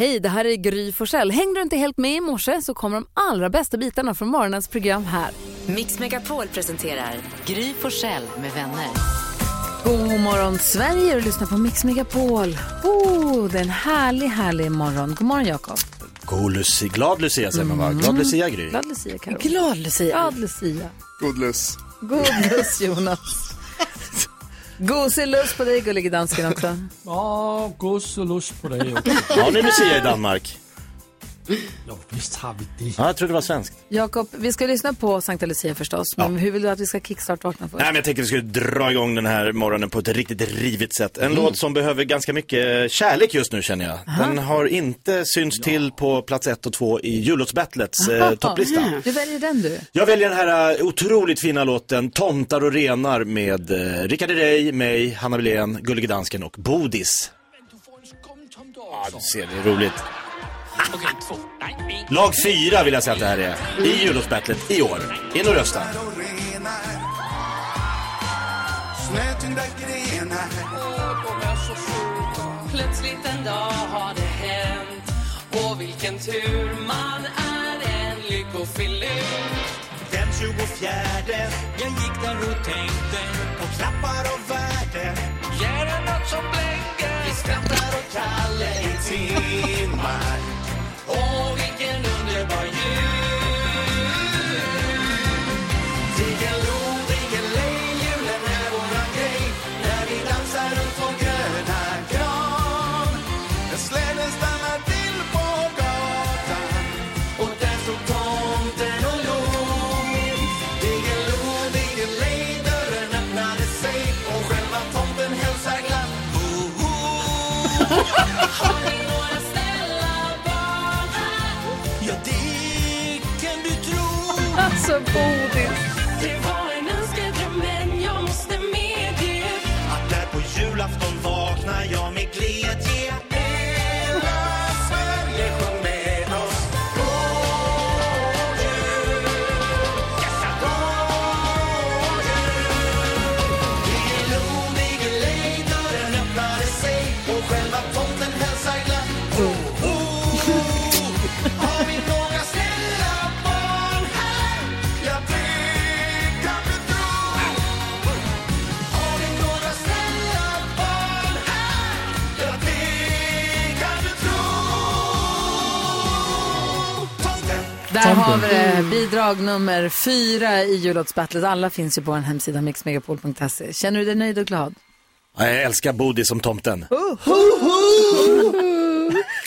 Hej, det här är Gry Forssell. Hängde du inte helt med i morse så kommer de allra bästa bitarna från morgonens program här. Mix Megapol presenterar Gry Forssell med vänner. God morgon Sverige och lyssna på Mix Megapol. Oh, det är en härlig, härlig morgon. God morgon Jakob. God Lucia, glad Lucia säger man va? Glad Lucia Gry. Glad Lucia Karo. Glad Lucia. Glad Lucia. God lust. God lust Jonas. Gosig lust på dig gullige dansken också. Ja, gods och lust på dig också. Har ni Lucia i Danmark? Ja, visst har vi det. Ja, jag trodde det var svenskt. Jakob, vi ska lyssna på Sankta Lucia förstås. Men hur vill du att vi ska kickstart-vakna först? Nej, men jag tänkte att vi skulle dra igång den här morgonen på ett riktigt rivigt sätt. En låt som behöver ganska mycket kärlek just nu känner jag. Den har inte synts till på plats ett och två i jullåtsbattlets eh, topplista. Du väljer den du. Jag väljer den här eh, otroligt fina låten Tomtar och renar med eh, Rickard Herrey, mig, Hanna Wilén, Gullige Dansken och Bodis. Ja, du ser, det är roligt. Lag fyra vill jag säga att det här är. I jullåtsbattlet i år. In och rösta. Plötsligt en dag har det hänt. Och vilken tur man är en lyckofilur Den 24 Jag gick där och tänkte På klappar och värde. Ger det som blänker Vi skrattar och Kalle i timmar Vi det. Bidrag nummer fyra i jullåtsbattlet. Alla finns ju på vår hemsida mixmegapol.se. Känner du dig nöjd och glad? Ja, Jag älskar Bodis som tomten.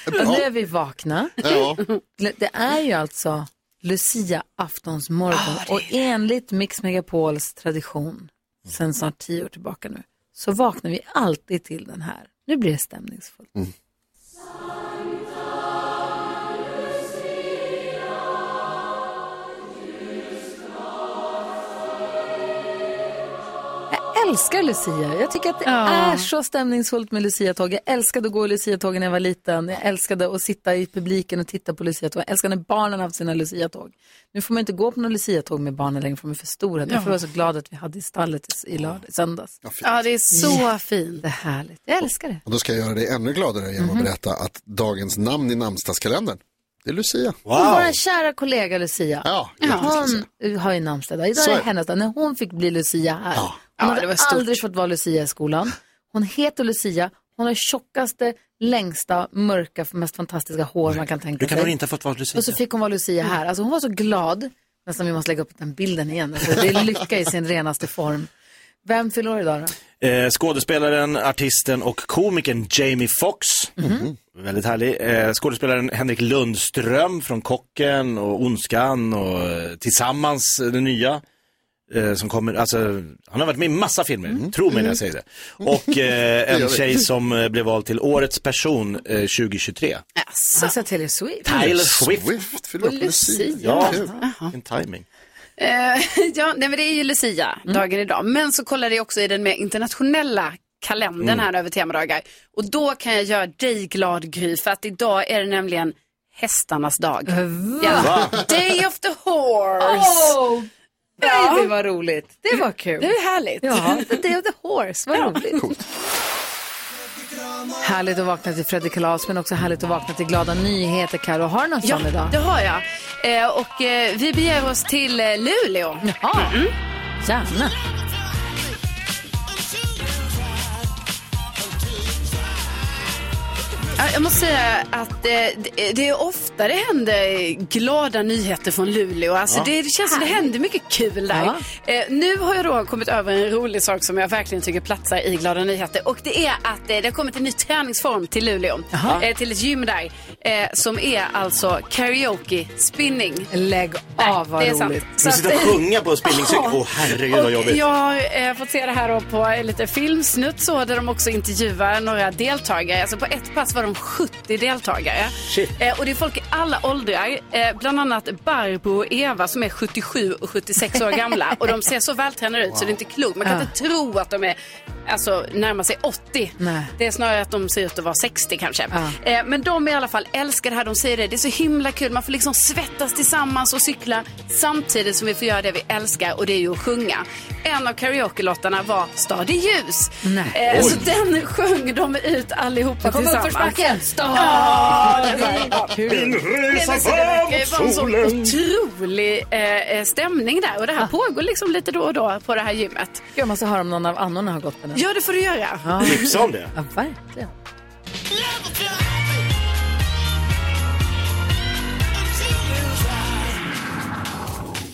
Nu är vi vakna. Det är ju alltså Lucia aftonsmorgon och enligt Mix Megapols tradition sen snart tio år tillbaka nu så vaknar vi alltid till den här. Nu blir det stämningsfullt. Jag älskar Lucia. Jag tycker att det är så stämningsfullt med Lucia-tåg. Jag älskade att gå i Lucia-tåg när jag var liten. Jag älskade att sitta i publiken och titta på Lucia-tåg. Jag älskade när barnen hade sina Lucia-tåg. Nu får man inte gå på någon Lucia-tåg med barnen längre för de är för stora. Därför var jag så glad att vi hade i stallet i lördag, söndags. Ja, det är så fint. Det är härligt. Jag älskar det. Och då ska jag göra dig ännu gladare genom att berätta att dagens namn i namnsdagskalendern, det är Lucia. Och vår kära kollega Lucia. Ja. Hon har ju namnsdag idag. Idag är det. hennes dag. När hon fick bli Lucia här. Ja. Hon Ja, det hade aldrig fått vara Lucia i skolan. Hon heter Lucia. Hon har tjockaste, längsta, mörka, mest fantastiska hår man kan tänka Du kan sig. nog inte ha fått vara Lucia. Och så fick hon vara Lucia här. Alltså hon var så glad. Nästan vi måste lägga upp den bilden igen. Alltså, det är lycka i sin renaste form. Vem fyller år idag då? Eh, skådespelaren, artisten och komikern Jamie Foxx. Väldigt härlig. Eh, skådespelaren Henrik Lundström från Kocken och Ondskan och eh, Tillsammans, eh, den nya. Eh, som kommer, alltså, han har varit med i massa filmer, tro mig när jag säger det. Och eh, en tjej som eh, blev vald till årets person eh, 2023. Alltså Taylor Swift. Taylor Swift. Swift fyller upp med Lucia. Ja, en timing. Eh, ja, nej, men det är ju Lucia, dagen idag. Men så kollade jag också i den mer internationella kalendern här över temadagar. Och då kan jag göra dig glad Gry, för att idag är det nämligen hästarnas dag. Ja. Day of the horse. Oh, Ja. baby vad roligt. Det var kul. Det är härligt. Ja, The Day of the Horse, vad roligt. Coolt. Härligt att vakna till Fredrik Kalas, men också härligt att vakna till glada nyheter. Karo, har du någon Ja, sån idag? det har jag. Eh, och eh, vi beger oss till eh, Luleå. Jaha, gärna. Jag måste säga att eh, det, det är ofta det händer glada nyheter från Luleå. Alltså det, det känns som det händer mycket kul där. Ja. Eh, nu har jag då kommit över en rolig sak som jag verkligen tycker platsar i glada nyheter. Och det är att eh, det har kommit en ny träningsform till Luleå. Eh, till ett gym där. Eh, som är alltså karaoke spinning. Lägg av, vad det är sant. roligt. Så sitta och eh, sjunga på spinningcykel, åh herregud vad jobbigt. jag har eh, fått se det här då på eh, lite filmsnutt så där de också intervjuar några deltagare. Alltså på ett pass var de 70 deltagare. Eh, och det är folk i alla åldrar. Eh, bland annat Barbro och Eva som är 77 och 76 år gamla. Och de ser så vältränade ut så det är inte klokt. Man kan inte tro att de är alltså, närmar sig 80. Nej. Det är snarare att de ser ut att vara 60 kanske. Ja. Eh, men de i alla fall älskar det här. De säger det. Det är så himla kul. Man får liksom svettas tillsammans och cykla samtidigt som vi får göra det vi älskar och det är ju att sjunga. En av karaoke-låtarna var Stad i ljus. Nej. Eh, så den sjöng de ut allihopa Kom upp tillsammans. var Kul. Nej, men så det vara en sån otrolig eh, stämning där och det här pågår liksom lite då och då på det här gymmet. Jag måste höra om någon av annorna har gått på den. Ja, det får du göra. Ja. Tipsa om det. Ja, verkligen.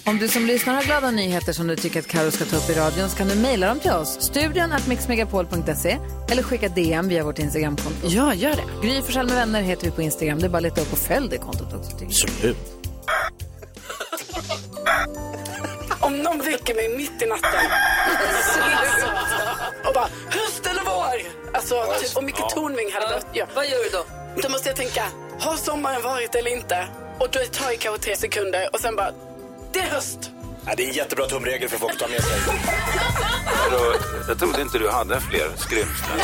Om du som lyssnar har glada nyheter som du tycker att Karo ska ta upp i radion så kan du mejla dem till oss. Studion at mixmegapol.se eller skicka DM via vårt Instagramkonto. Ja, gör det. Gry Forssell med vänner heter vi på Instagram. Det är bara att leta upp och följ det kontot också. Absolut. Om någon väcker mig mitt i natten och bara höst eller vår? Alltså, typ, och Micke Tornving hade behövt... Ja. Vad gör du då? Då måste jag tänka, har sommaren varit eller inte? Och då tar det kanske tre sekunder och sen bara, det är höst. Ja, det är en jättebra tumregel för folk att ta med sig. Jag trodde inte du hade fler skrymslen.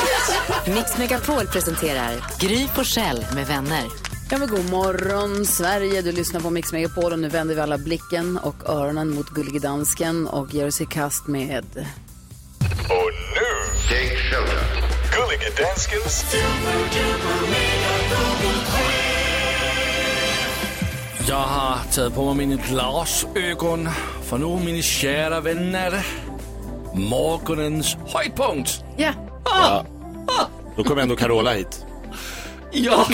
Mix Megapol presenterar Gry Forssell med vänner. Ja, men god morgon Sverige, du lyssnar på Mix Megapol och nu vänder vi alla blicken och öronen mot Gullige Dansken och ger oss i kast med... Och nu, Take Shelter. Gullige Danskens Jag har tagit på mig mina glasögon för nu, mina kära vänner, morgonens höjdpunkt. Ja. Då kommer ändå Carola hit. Ja!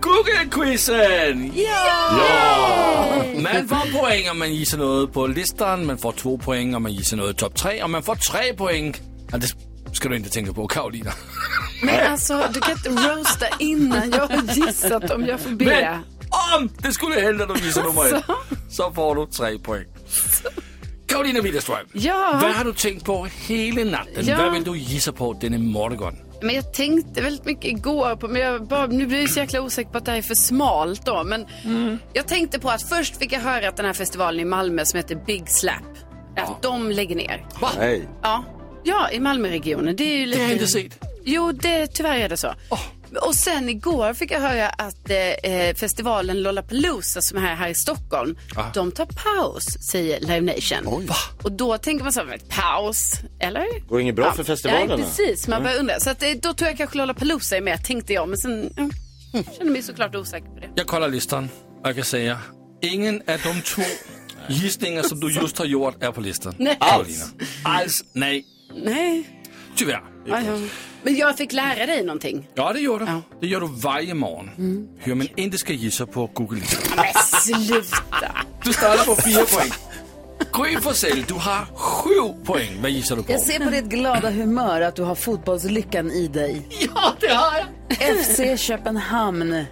Google-quizen! Ja! Man får poäng om man gissar något på listan, man får två poäng om man gissar något topp tre och man får tre poäng. Ja, det ska du inte tänka på, Karolina. Men alltså, du kan inte roasta innan jag har gissat om jag får be. Men om det skulle hända att du gissar nummer ett så får du tre poäng. Karolina Widerström, Ja. vad har du tänkt på hela natten? Ja. Vad vill du gissa på denna morgon? Men jag tänkte väldigt mycket igår på, men jag bara, nu blir jag så jäkla osäker på att det här är för smalt då. Men jag tänkte på att först fick jag höra att den här festivalen i Malmö som heter Big Slap, att de lägger ner. Nej. Ja, ja i Malmöregionen. Det är ju lite... Det har jag inte sett. Jo, det, tyvärr är det så. Och sen igår fick jag höra att eh, festivalen Lollapalooza som är här, här i Stockholm, de tar paus, säger Live Nation. Och då tänker man så här, paus, eller? Går inget bra för festivalerna? Nej, precis. Man börjar undra. Så att, eh, då tror jag kanske Lollapalooza är med, tänkte jag. Men sen ja, känner mig såklart osäker på det. Jag kollar listan och jag kan säga, ingen av de två gissningar som du just har gjort är på listan. Nej. Karolina. Alls nej, Nej. Tyvärr. Men jag fick lära dig någonting. Ja, det gör du. Ja. Det gör du varje morgon. Hur man inte ska gissa på Google-listan. Men sluta. Du startar på fyra poäng. Gry Forssell, du har sju poäng. Vad gissar du på? Jag ser på ditt glada humör att du har fotbollslyckan i dig. Ja, det har jag. FC Köpenhamn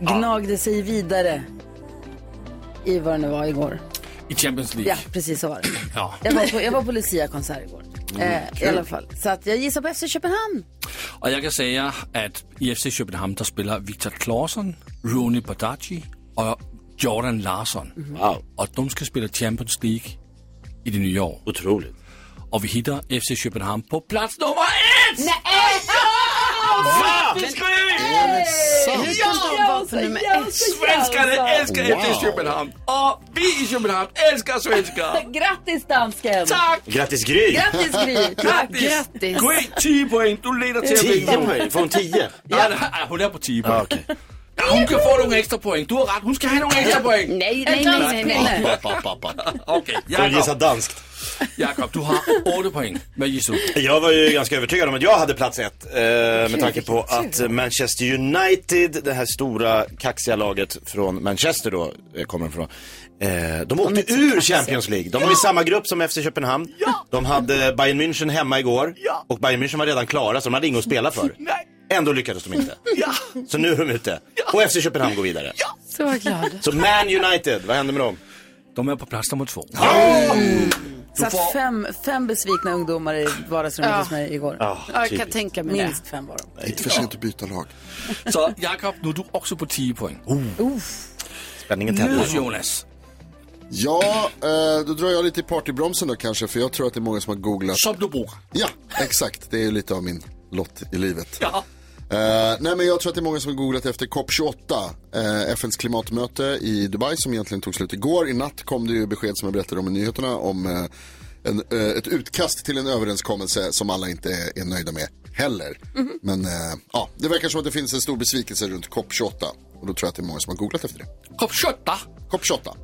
gnagde sig vidare i vad det nu var igår. I Champions League. Ja, precis så var det. Ja. Jag var på, jag var på Lucia-konsert igår. Eh, I alla fall. Så att jag gissar på FC Köpenhamn. Och jag kan säga att i FC Köpenhamn där spelar Viktor Claesson, Rooney Badaci och Jordan Larsson. Wow, Och de ska spela Champions League i det nya år. otroligt. Och vi hittar FC Köpenhamn på plats nummer ett! Nej! Grattis på nummer ett? Svenskarna älskar Wow. Köpenhamn. Och vi i Köpenhamn älskar svenskar. Grattis dansken! Tack! Grattis Gry! Grattis Gry! Tack! Grattis! Gry, 10 poäng. Du leder till att 10 vinna. poäng, får hon 10? Ja, ja, hon är på 10 poäng. Ja, hon kan få några extra poäng. Du har rätt, hon ska ha några extra poäng. Nej, nej, nej, nej, nej. Okej, Får hon gissa danskt? Jakob, du har 8 poäng. Gissar du? Jag var ju ganska övertygad om att jag hade plats ett. Eh, med tanke på att Manchester United, det här stora kaxiga laget från Manchester då, eh, kommer ifrån. Eh, de åkte ur Champions League. De var i samma grupp som FC Köpenhamn. De hade Bayern München hemma igår. Och Bayern München var redan klara så de hade inget att spela för. Ändå lyckades de inte. Så nu är de ute. Och FC Köpenhamn går vidare. Så var jag glad. Så Man United, vad händer med dem? De är på plats nummer två. Satt fem, fem besvikna ungdomar i vardagsrummet Ja. hos mig igår. Ja, jag kan tänka mig. Minst fem var de. Inte för sent att byta lag. Så Jakob, nu är du också på 10 poäng. Spänningen Nu tänder. Jonas. Ja, eh, då drar jag lite i partybromsen då kanske, för jag tror att det är många som har googlat. Som du brukar. Ja, exakt. Det är ju lite av min lott i livet. Ja. Eh, nej men jag tror att det är många som har googlat efter COP28, uh, FNs klimatmöte i Dubai som egentligen tog slut igår. I natt kom det ju besked som jag berättade om i nyheterna om eh, en, eh, ett utkast till en överenskommelse som alla inte är, är nöjda med heller. Men eh, ja, det verkar som att det finns en stor besvikelse runt COP28 och då tror jag att det är många som har googlat efter det. Kopp 28. COP28.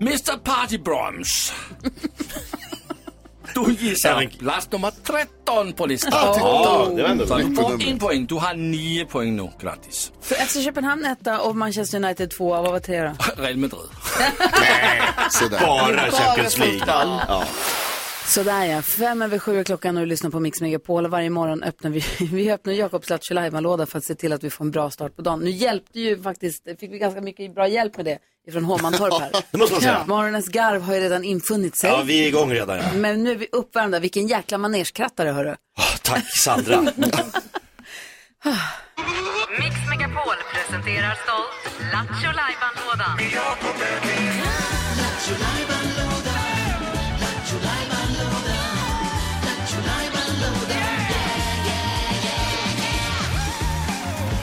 Mr Party Broms. Du gissar plats nummer 13 på listan. Ja, det var ändå Så du får en poäng. Du har 9 poäng nu. Grattis. För FC Köpenhamn etta och Manchester United tvåa. Vad var tre då? Real Madrid. Se där. Bara Champions League. Ja. Sådär ja, fem över sju är klockan och du lyssnar på Mix Megapol varje morgon öppnar vi, vi öppnar Jakobs Lattjo för att se till att vi får en bra start på dagen. Nu hjälpte ju faktiskt, fick vi ganska mycket bra hjälp med det ifrån Håmantorp här. Det måste man säga. Morgonens garv har ju redan infunnit sig. Ja, vi är igång redan ja. Men nu är vi uppvärmda, vilken jäkla manerskrattare hörru. Ah, Tack Sandra. Mix Megapol presenterar stolt Lattjo Lajban-lådan.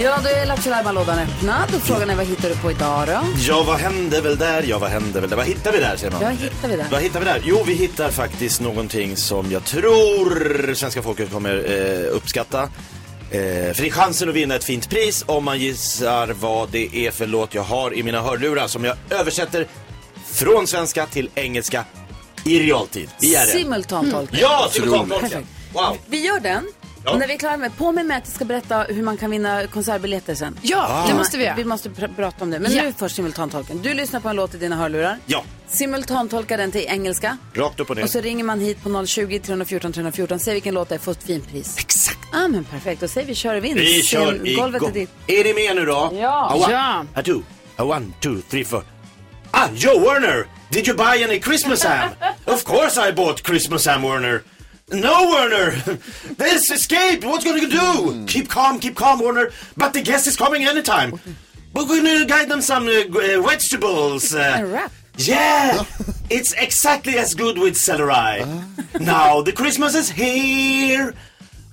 Ja, då är Lattjo lådan öppnad och frågan är vad hittar du på idag då? Ja, vad hände väl där? Ja, vad hände väl där? Vad hittar vi där, säger man? Ja, hittar vi där? Vad hittar vi där? Jo, vi hittar faktiskt någonting som jag tror svenska folket kommer eh, uppskatta. Eh, för det är chansen att vinna ett fint pris om man gissar vad det är för låt jag har i mina hörlurar som jag översätter från svenska till engelska i realtid. I RR. Simultantolkning. Ja, simultantolkning. Wow. Vi gör den. Ja. När vi är klara med, på med mig att jag ska berätta hur man kan vinna konsertbiljetter sen. Ja, det måste vi göra. Vi måste pr- prata om det. Men Ja. nu först simultantolken. Du lyssnar på en låt i dina hörlurar. Ja, Simultantolkar den till engelska. rakt upp och ner. Och så ringer man hit på 020 314 314. Säg vilken låt det är, får ett fint pris. Exakt. Ja, ah, men perfekt. Då säger vi kör och vinn. Vi kör Sim- Golvet är ditt. Är ni med nu då? Ja. A one, Ja. A two, a one, two, three, four. Ah, Joe Werner! Did you buy any Christmas ham? of course I bought Christmas ham, Werner. No, Werner! This escaped! What's gonna do? Keep calm, keep calm, Werner. But the guest is coming anytime. We're gonna guide them some uh, uh, vegetables. Uh, En rap. yeah, it's exactly as good with celery. Now the Christmas is here.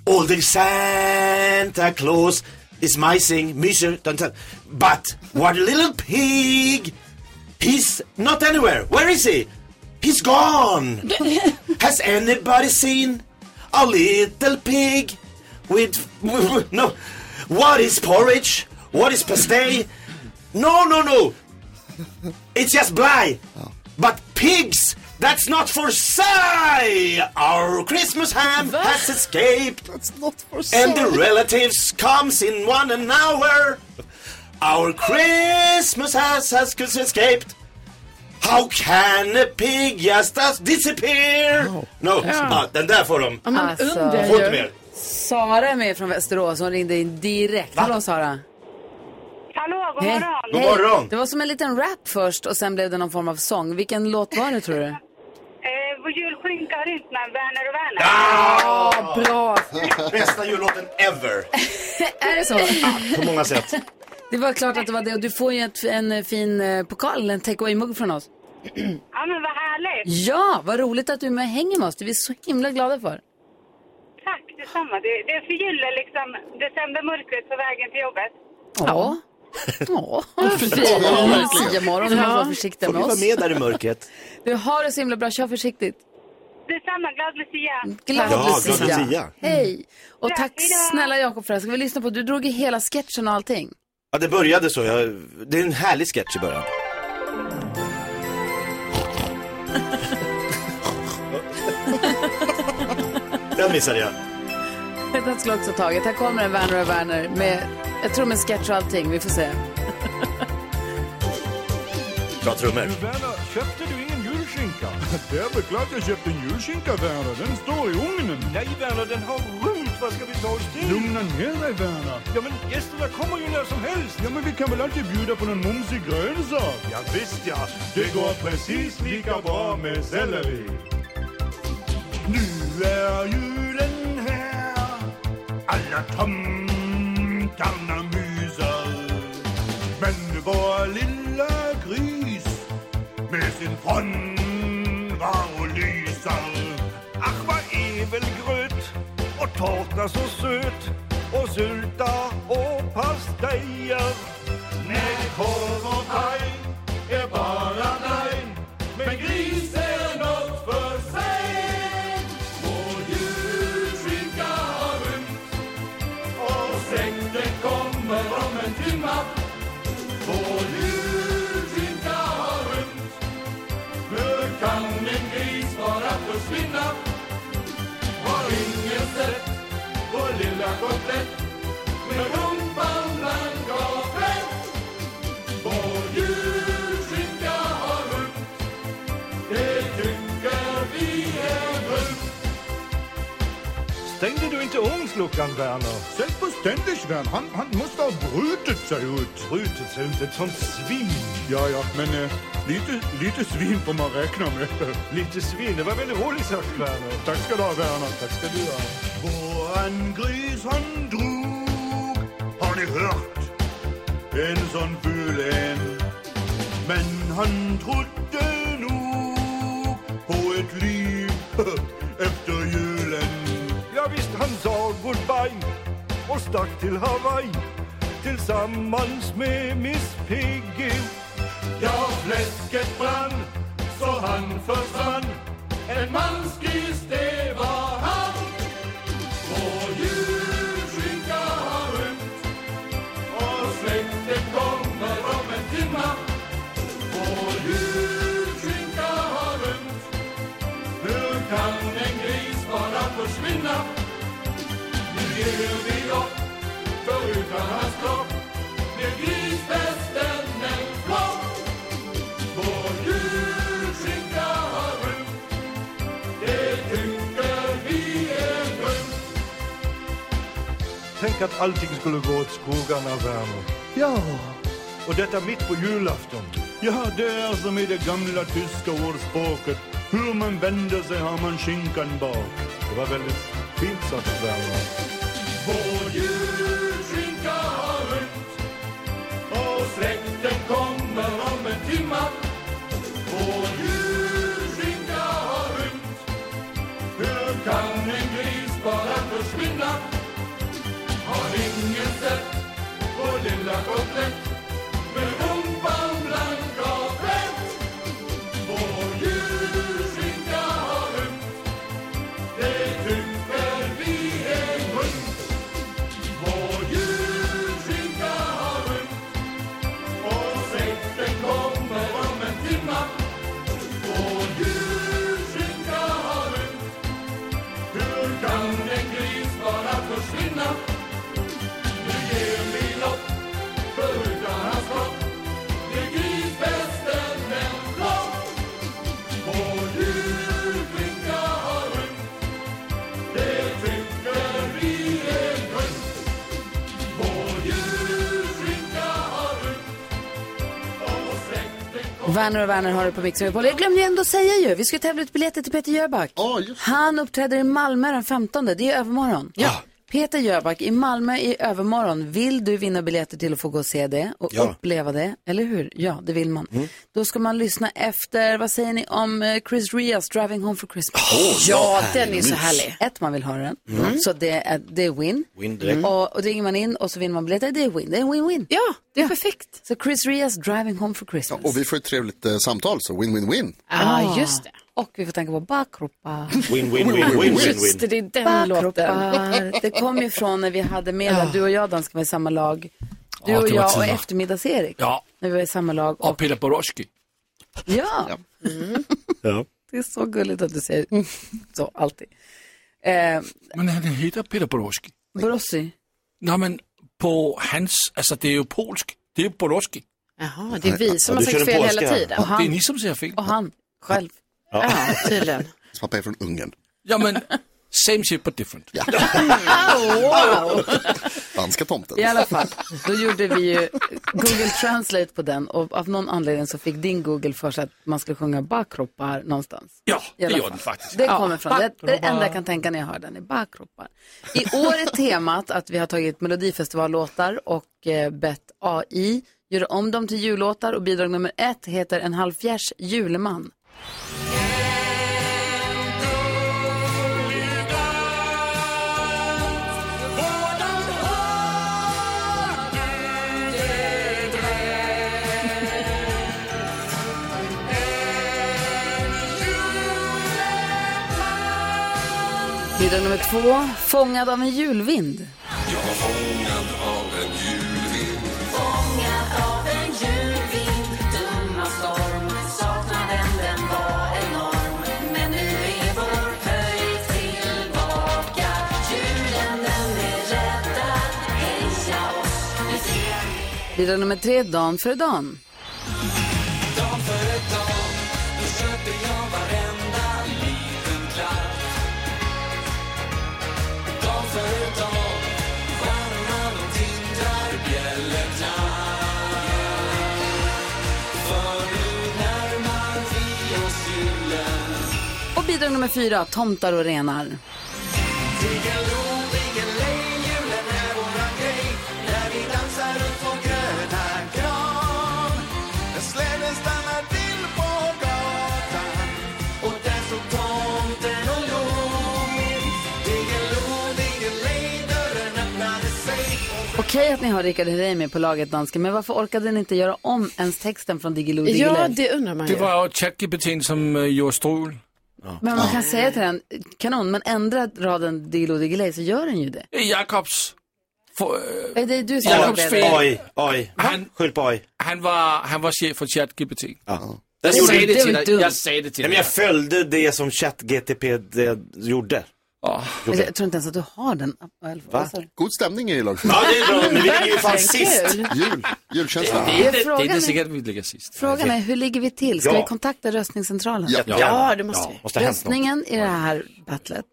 Older Santa Claus is mysing, myser, dun, dun. but what a little pig. He's not anywhere. Where is he? He's gone. Has anybody seen a little pig with no? What is porridge? What is pastay? No, no, no. It's just bly. But pigs, that's not for sale. Our Christmas ham has escaped. That's not for And the relatives comes in one an hour. Our Christmas has, has escaped. How can a pig just disappear? No, ja. den där får de. man Alltså. Får inte ju. mer. Sara är med från Västerås. Hon ringde in direkt. Hallå Sara. Hallå, god Hej. morgon. God morgon. Det var som en liten rap först och sen blev det någon form av sång. Vilken låt var det tror du? Eh, vår julskinka har med Werner och Werner. Ah, Bra. bästa jullåten ever. är det så? På många sätt. Det var klart att det var det. Och du får ju ett, en fin eh, pokal, en take away-mugg från oss. Ja, men vad härligt. Ja, vad roligt att du är med och hänger med oss. Det är vi så himla glada för. Tack. detsamma. Det, det förgyller liksom decembermörkret på vägen till jobbet. Ja. Ja, fin Lucia-morgon. Du får vara försiktig Får vi med vara oss. med där i mörkret? Du har det så himla bra. Kör försiktigt. Detsamma, glad Lucia. Glad Ja, Lucia. glad Lucia. Hej. Och Ja, tack hej då. snälla Jakob för det här. Ska vi lyssna på? Du drog ju hela sketchen och allting. Ja, det började så. Jag, det är en härlig sketch i början. Den missade jag. Den skulle också ha tagit. Här kommer en Werner och Werner med, jag tror med sketch och allting. Vi får se. Bra trummor. Werner, köpte du ingen julskinka? Det är väl klart jag köpte en julskinka, Werner. Den står i ugnen. Nej, Werner, den har rymt. Vad ska vi ta oss till? Lugna ner dig, Werner. Ja, men gästerna kommer ju när som helst. Ja, men vi kan väl alltid bjuda på någon mumsig grönsak? Ja, visst ja. Det går precis lika bra med selleri. Nu är här. Alla tomtarna myser. Men vår lilla gris med sin frånvaro lyser. Ach, vad ävelgröt och tårta så söt och sylta och pastejer. Nej, korv och paj är bara nej, men gris vår lilla kotlett med Stängde du inte ugnsluckan, Werner? Selbstverständlich, Werner. Han, han måste ha brutit sig ut. Brutit sig ut? Ett sånt svin? Ja, ja, men eh, lite, lite svin får man räkna med. Lite svin? Det var väldigt roligt sagt, Werner. Tack ska du ha, Werner. Tack ska du ha. Våran gris han drog, har ni hört? En sån ful en. Men han trodde visst, han sa goodbye och stack till Hawaii tillsammans med Miss Piggy. Ja, fläsket brann så han försvann. En mansgris, det var han. Vår julskinka har rymt och släkten kommer om en timma. Vår julskinka har rymt. Hur kan en gris bara försvinna? Tänk att allting skulle gå åt skogarna, Werner. Ja. Och detta mitt på julafton. Ja, det är som i det gamla tyska ordspråket. Hur man vänder sig har man skinkan bak. Det var väldigt fint sagt, Werner. Vår julskinka har rymt och släkten kommer om en timma. Vår julskinka har rymt. Hur kan en gris bara försvinna? Har ingen sett vår lilla kotlett Werner och Werner har det på Mix Megapol. Jag glömde ju ändå säga ju, vi ska tävla ut biljetter till Peter Jöback. Han uppträder i Malmö den 15, det är ju övermorgon. Ja. Peter Jöback i Malmö i övermorgon. Vill du vinna biljetter till att få gå och se det och Ja. uppleva det? Eller hur? Ja, det vill man. Då ska man lyssna efter, vad säger ni om eh, Chris Rias Driving Home for Christmas? ja, den är så härlig. Ett, man vill höra den. Så det är, det är win. Win direkt. Och, och ringer man in och så vinner man biljetter, det är win. Det är win-win. Ja, det är perfekt. Så Chris Rias Driving Home for Christmas. Och vi får ett trevligt eh, samtal, så win-win-win. Ja, just det. Och vi får tänka på bakropar. Win, win, win, win, Just det, det är den låten. Det kom ju från när vi hade med, du och jag dansken var i samma lag. Du Ja, och jag och eftermiddags-Erik. Ja, När vi var i samma lag. och Och, Peter Borowski. ja, Ja. det är så gulligt att du säger så, alltid. Eh, Men han heter Peter Borowski. Borossi. Nej, men på hans, alltså det är ju polsk. Det är ju Borowski. Jaha, det är vi som Ja, har sagt fel hela tiden. Och Det är han, ni som säger fel. och han själv. Ja, tydligen. Hans pappa är från Ungern. Ja, men same shit but different. Ja. Danska tomten. I alla fall, då gjorde vi ju Google Translate på den och av någon anledning så fick din Google för sig att man skulle sjunga bakropar någonstans. Ja, det gör den faktiskt. Det kommer från, det, det enda jag kan tänka när jag hör den är bakropar. I år är temat att vi har tagit Melodifestivallåtar och eh, bett AI göra om dem till jullåtar och bidrag nummer ett heter En halvfjärs julman. Vidare nummer två, Fångad av en julvind. Jag var fångad av en julvind. Fångad av en julvind. Dumma storm, saknaden den var enorm. Men nu är vår höjd tillbaka. Julen den är räddad. Heja oss, Vidare nummer tre, Dan före Dan. Log. Diggiloo, diggiley, dörren öppnade sig Okej att ni har Rickard Herrey med på laget, dansken, men varför orkade ni inte göra om ens texten från Diggiloo Diggiley? Ja, det undrar man Det ju. var ju ChatGPT som uh, gjorde strul. Men man kan säga till den, kanon, men ändra raden Diggiloo Diggiley så gör den ju det. Jakobs... For, Är det du som Jakobs fel. Oj, oj. Han, Skyll på oj. han, var, han var chef för ChatGPT. Ja. Jag gjorde- säger det till dig. Jag säger det till dig. jag följde det som ChatGTP det gjorde. Ja. Alltså, jag tror inte ens att du har den. Du? God stämning i laget. Ja, det är bra, men vi ligger ju fan sist. Jul, julkänsla. Det är inte, det är Frågan inte är- säkert att vi ligger sist. Frågan är, hur ligger vi till? Ska Ja. vi kontakta röstningscentralen? Ja. Ja, det måste vi. Måste. Röstningen i det här battlet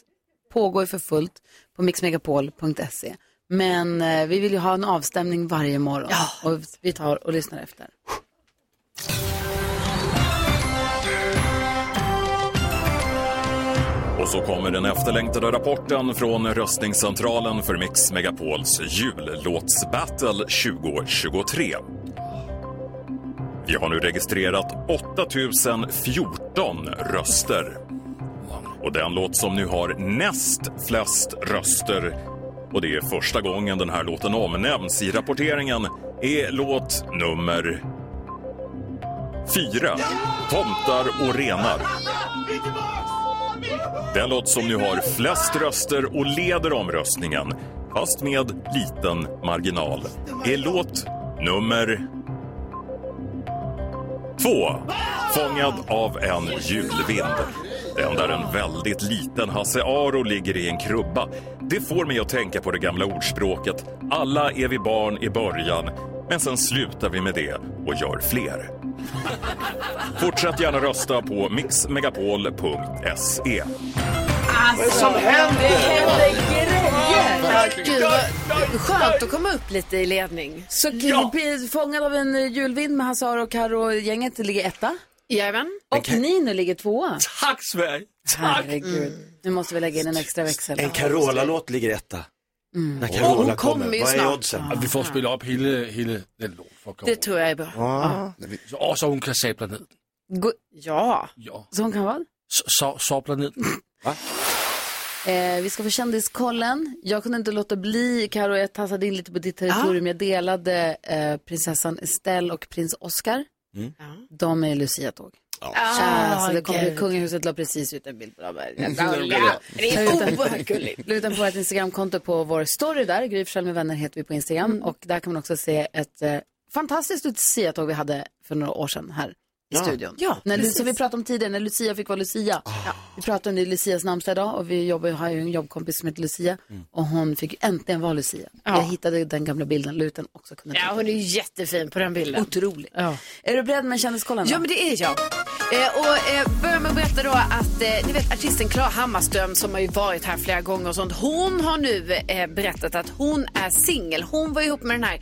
pågår för fullt på mixmegapol.se. Men eh, vi vill ju ha en avstämning varje morgon. Och vi tar och lyssnar efter. Och så kommer den efterlängtade rapporten från röstningscentralen för Mix Megapols jullåtsbattle 2023. Vi har nu registrerat 8014 röster. Och den låt som nu har näst flest röster och det är första gången den här låten omnämns i rapporteringen är låt nummer fyra. Tomtar och renar. Den låt som nu har flest röster och leder omröstningen, fast med liten marginal, är låt nummer två. Fångad av en julvind. Den där en väldigt liten Hasse Aro ligger i en krubba. Det får mig att tänka på det gamla ordspråket Alla är vi barn i början, men sen slutar vi med det och gör fler. Fortsätt gärna rösta på mixmegapol.se. Vad är det som händer? Gud, vad skönt att komma upp lite i ledning. Så P- Fångad av en eh, julvind med Hasse Aro och Karo gänget ligger etta. Jajamän. Och Nino ligger tvåa. Tack Sverige! Tack! Herregud. Nu måste vi lägga in en extra växel. En Carola-låt ligger etta. Mm. När Carola hon kommer ju vad är snart. oddsen? Att vi får spela upp hela, hela den låten för Carola. Det tror jag är bra. Ja. Så, och så hon kan sabla ner den. Gå- Ja. Ja. Så hon kan vara? Så, så, sabla ner den. Eh, vi ska få kändiskollen. Jag kunde inte låta bli, Karo, jag tassade in lite på ditt territorium. Jag delade eh, prinsessan Estelle och prins Oscar. Mm. De är Lucia-tåg. Ah, så det kommer, gud. kungahuset la precis ut en bild på dem. Det är oerhört gulligt. La ut den på vårt Instagramkonto på vår story där. Gry med vänner heter vi på Instagram. Mm. Och där kan man också se ett eh, fantastiskt Lucia-tåg vi hade för några år sedan här i Ja. studion. Ja, när, precis. som vi pratade om tidigare, när Lucia fick vara Lucia. Ja. Vi pratade om det i Lucias namnsdag idag och vi jobbar, har ju en jobbkompis som heter Lucia. Och hon fick äntligen vara Lucia. Ja. Jag hittade den gamla bilden, la ut den också. Kunde Ja, hon är jättefin på den bilden. Otrolig. Ja. Är du beredd med kändiskollen? Ja, men det är jag. Eh, och eh, börjar med att berätta då att eh, ni vet artisten Klara Hammarström som har ju varit här flera gånger och sånt. Hon har nu eh, berättat att hon är singel. Hon var ihop med den här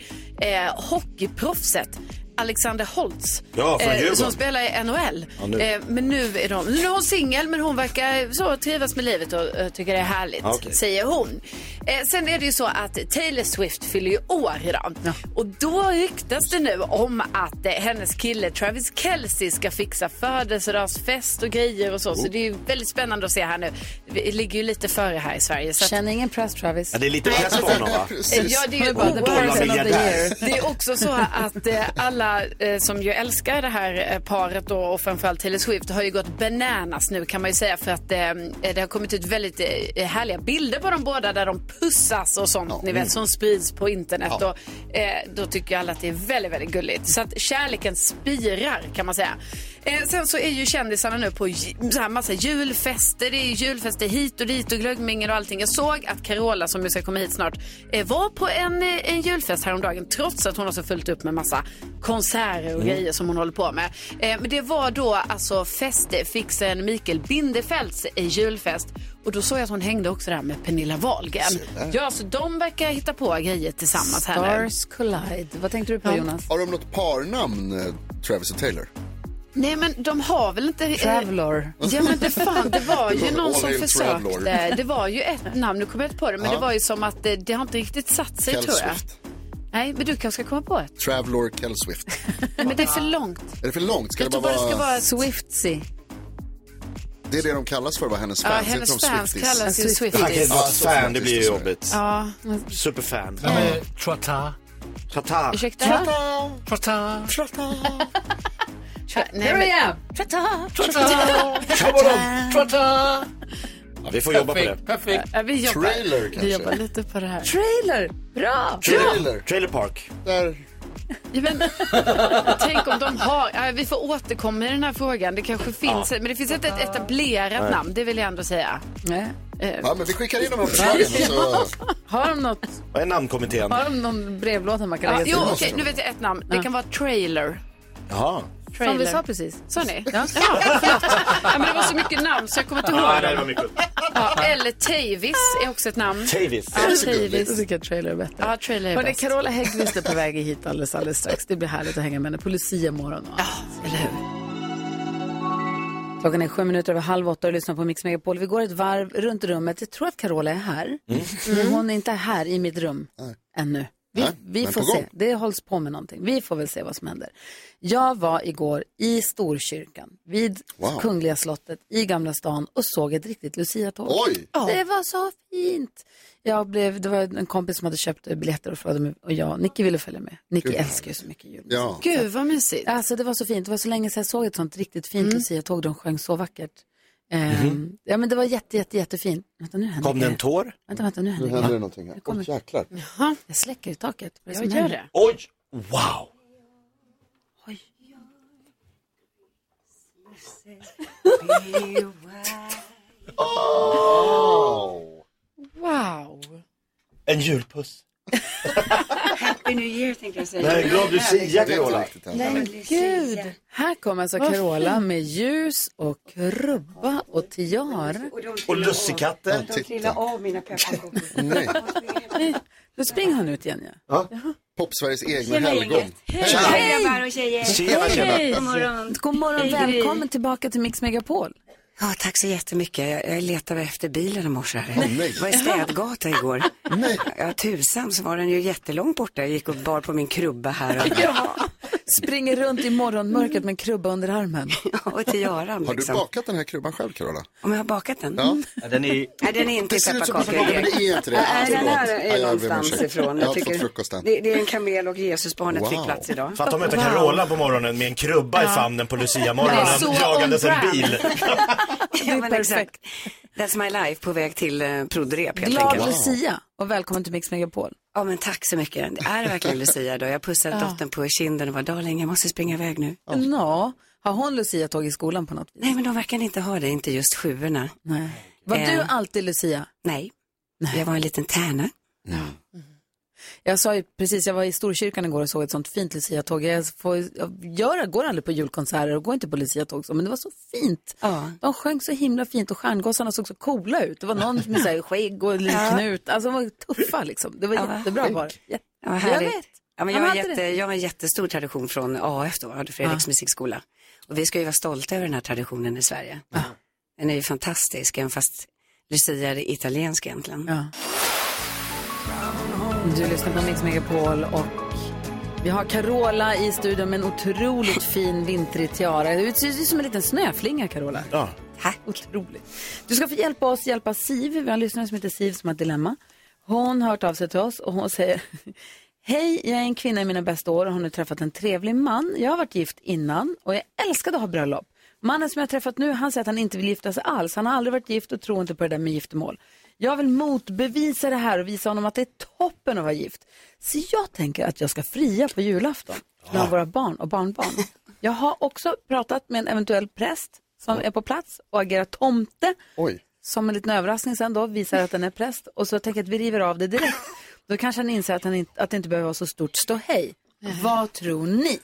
eh, hockeyproffset. Alexander Holtz, Ja, Djurgården. som spelar i NHL. Ja, nu. Eh, men nu är, de, nu är hon singel, men hon verkar så trivas med livet och eh, tycker det är härligt, Ja, okej. säger hon. Eh, sen är det ju så att Taylor Swift fyller ju år idag. Och då ryktas det nu om att eh, hennes kille Travis Kelce ska fixa födelsedagsfest och grejer och så. Så det är ju väldigt spännande att se här nu. Vi ligger ju lite före här i Sverige. Så att, Känner ingen press Travis. Ja, det är lite press på honom va? Eh, Ja, det är ju Bara, the person of the year. Det är också så att eh, alla eh, som ju älskar det här eh, paret då, och framförallt Taylor Swift har ju gått bananas nu kan man ju säga för att eh, det har kommit ut väldigt eh, härliga bilder på de båda där de pussas och sånt ni vet som sprids på internet och eh, då tycker alla att det är väldigt, väldigt gulligt. Så att kärleken spirar kan man säga. Eh, sen så är ju kändisarna nu på så här massa julfester. Det är ju julfester hit och dit och glöggmingel och allting. Jag såg att Carola som ju ska komma hit snart eh, var på en, eh, en julfest häromdagen trots att hon har så fullt upp med massa konserter och grejer som hon håller på med. Eh, men det var då alltså festfixen Mikael Bindefelds eh, julfest. Och då såg jag att hon hängde också där med Pernilla Wahlgren. Ja, så de verkar hitta på grejer tillsammans här nu. Stars collide. Vad tänkte du på Jonas? Har de något parnamn, eh, Travis och Taylor? Nej men de har väl inte... eh, Traveler. Ja men det, fan, det var ju någon som försökte. Traveler. Det var ju ett namn, nu kommer jag inte på det, men Ja. det var ju som att det, det har inte riktigt satt sig Kel tror jag. Swift. Nej, men du kanske ska komma på ett. Travelor Kel Swift. Nej, men det är för långt. Är det för långt? Ska Jag det bara bara det ska vara... vara. Swiftsy. Det är det de kallas för, va? Hennes Ja, fans. hennes Heter de fans Swifties? kallas ju En Swiftie. Han kan inte vara ett så fan, det blir ju jobbigt. Ja, Superfan. Men, Trata. Tata. ursäkta? Trata. Nej, Here I am. Trata. Trata. Ja, vi får jobba på det. Perfekt. Ja, vi jobbar, Trailer vi jobbar kanske? lite på det här. Trailer. Bra. Trailer. Trailer Park. Där. Ja, men, tänk om de har, ja, vi får återkomma i den här frågan. Det kanske finns, men det finns inte ett etablerat namn, det vill jag ändå säga. Nej. Ja, men vi skickar in de här förslagen. Så... Har de något? Vad är namnkommittén? Har de någon brevlåda man kan Ja, lägga jo, till? okej, nu vet jag ett namn. Det kan vara trailer. Jaha. Som vi sa precis. Sa ni? Ja. Ja, men det var så mycket namn så jag kommer inte ihåg Ja, det var mycket. Ja, eller Tavis är också ett namn. Tavis. Ja, Jag Tavis. tycker att trailer är bättre. Ja, trailer är Hörrni, bäst. Carola Häggkvist är på väg hit alldeles, alldeles strax. Det blir härligt att hänga med henne på Lucia-morgon. Ja, eller hur? Klockan är sju minuter över halv åtta och lyssnar på Mix Megapol. Vi går ett varv runt rummet. Jag tror att Carola är här. Men hon är inte här i mitt rum ännu. Vi, Nej, vi får se. Det hålls på med någonting. Vi får väl se vad som händer. Jag var igår i Storkyrkan vid Wow. Kungliga slottet i Gamla stan och såg ett riktigt Lucia-tåg. Oj! Det var så fint. Jag blev, det var en kompis som hade köpt biljetter och frågade mig och jag, Nicky ville följa med. Nicky Gud, älskar ju så mycket jul. Ja. Gud vad mysigt. Alltså det var så fint. Det var så länge sedan jag såg ett sånt riktigt fint Lucia-tåg. De sjöng så vackert. Ehm, Ja men det var jätte, jätte, jättefint. Vänta nu händer Kom det en tår? Vänta, vänta nu Nu händer händer det någonting här. kommer- Oj, jäklar. Jag släcker i taket. Vad Jag gör händer? det. Oj! Wow! Wow. En julpuss. Happy New Year tänkte jag säga. Nej, glad Lucia, Carola. Men gud! Här kommer alltså Carola med ljus och rubba och tiar. Och lussekatter. De trillar av mina pepparkakor. Nej. Nu springer han ut igen ja. Pop-Sveriges egna Tjena helgon. gänget. Hej grabbar och tjejer. Tjena, tjena. God morgon. God morgon, välkommen tillbaka till Mix Megapol. Ja, tack så jättemycket. Jag, jag letade efter bilen i morse. Det var i städgata igår. Nej. Ja, tusan så var den ju jättelångt borta. Jag gick och bar på min krubba här. Och, Ja. Springer runt i morgonmörkret med en krubba under armen. och till Göran Har du liksom. bakat den här krubban själv Carola? Om jag har bakat den? Ja. Ja, den är... Nej, den är inte Det i pepparkakor. det är inte det. Nej, den här. Ja, är jag om någonstans ifrån. Jag har fått frukosten. det, det är en kamel och Jesusbarnet fick Wow. plats idag. För att de möter Carola på morgonen med en krubba i famnen på Lucia-morgonen så jagandes en bil. Ja, men perfekt. exakt. That's my life på väg till eh, prodrep helt Glad enkelt. Lucia och välkommen till Mix Megapol. Ja men tack så mycket. Det är verkligen Lucia då. Jag pussade Ja. dottern på kinden och var darling jag måste springa iväg nu. Nå, har hon Lucia-tåg i skolan på något vis? Nej men de verkar inte ha det, inte just sjuorna. Nej. Var Eh. du alltid Lucia? Nej. jag var en liten tärna. Jag sa ju precis, jag var i Storkyrkan igår och såg ett sånt fint Lucia-tåg. Jag, får, jag gör, går aldrig på julkonserter och går inte på Lucia-tåg men det var så fint. Ja. De sjöng så himla fint och stjärngossarna såg så coola ut. Det var någon med så här skägg och Ja. knut. Alltså de var tuffa liksom. Det var Ja, jättebra bara. Ja, jag vet. Ja, men jag, har jätte, jag har en jättestor tradition från AF då, Fredriks Ja. musikskola. Och vi ska ju vara stolta över den här traditionen i Sverige. Den är ju fantastisk, även fast Lucia är italiensk egentligen. Ja. Du lyssnar på Mix Megapol och vi har Carola i studion med en otroligt fin vintrig tiara. Det ser ut som en liten snöflinga, Carola. Ja. Tack. Otroligt. Du ska få hjälpa oss hjälpa Siv. Vi har en lyssnare som heter Siv som har ett dilemma. Hon har hört av sig till oss och hon säger Hej, jag är en kvinna i mina bästa år och har nu träffat en trevlig man. Jag har varit gift innan och jag älskade att ha bröllop. Mannen som jag har träffat nu, han säger att han inte vill gifta sig alls. Han har aldrig varit gift och tror inte på det där med giftermål. Jag vill motbevisa det här och visa honom att det är toppen att vara gift. Så jag tänker att jag ska fria på julafton bland våra barn och barnbarn. Jag har också pratat med en eventuell präst som är på plats och agerar tomte. Oj. Som en liten överraskning sen då, visar att den är präst. Och så tänker jag att vi river av det direkt. Då kanske han inser att, han inte, att det inte behöver vara så stort ståhej. Vad tror ni?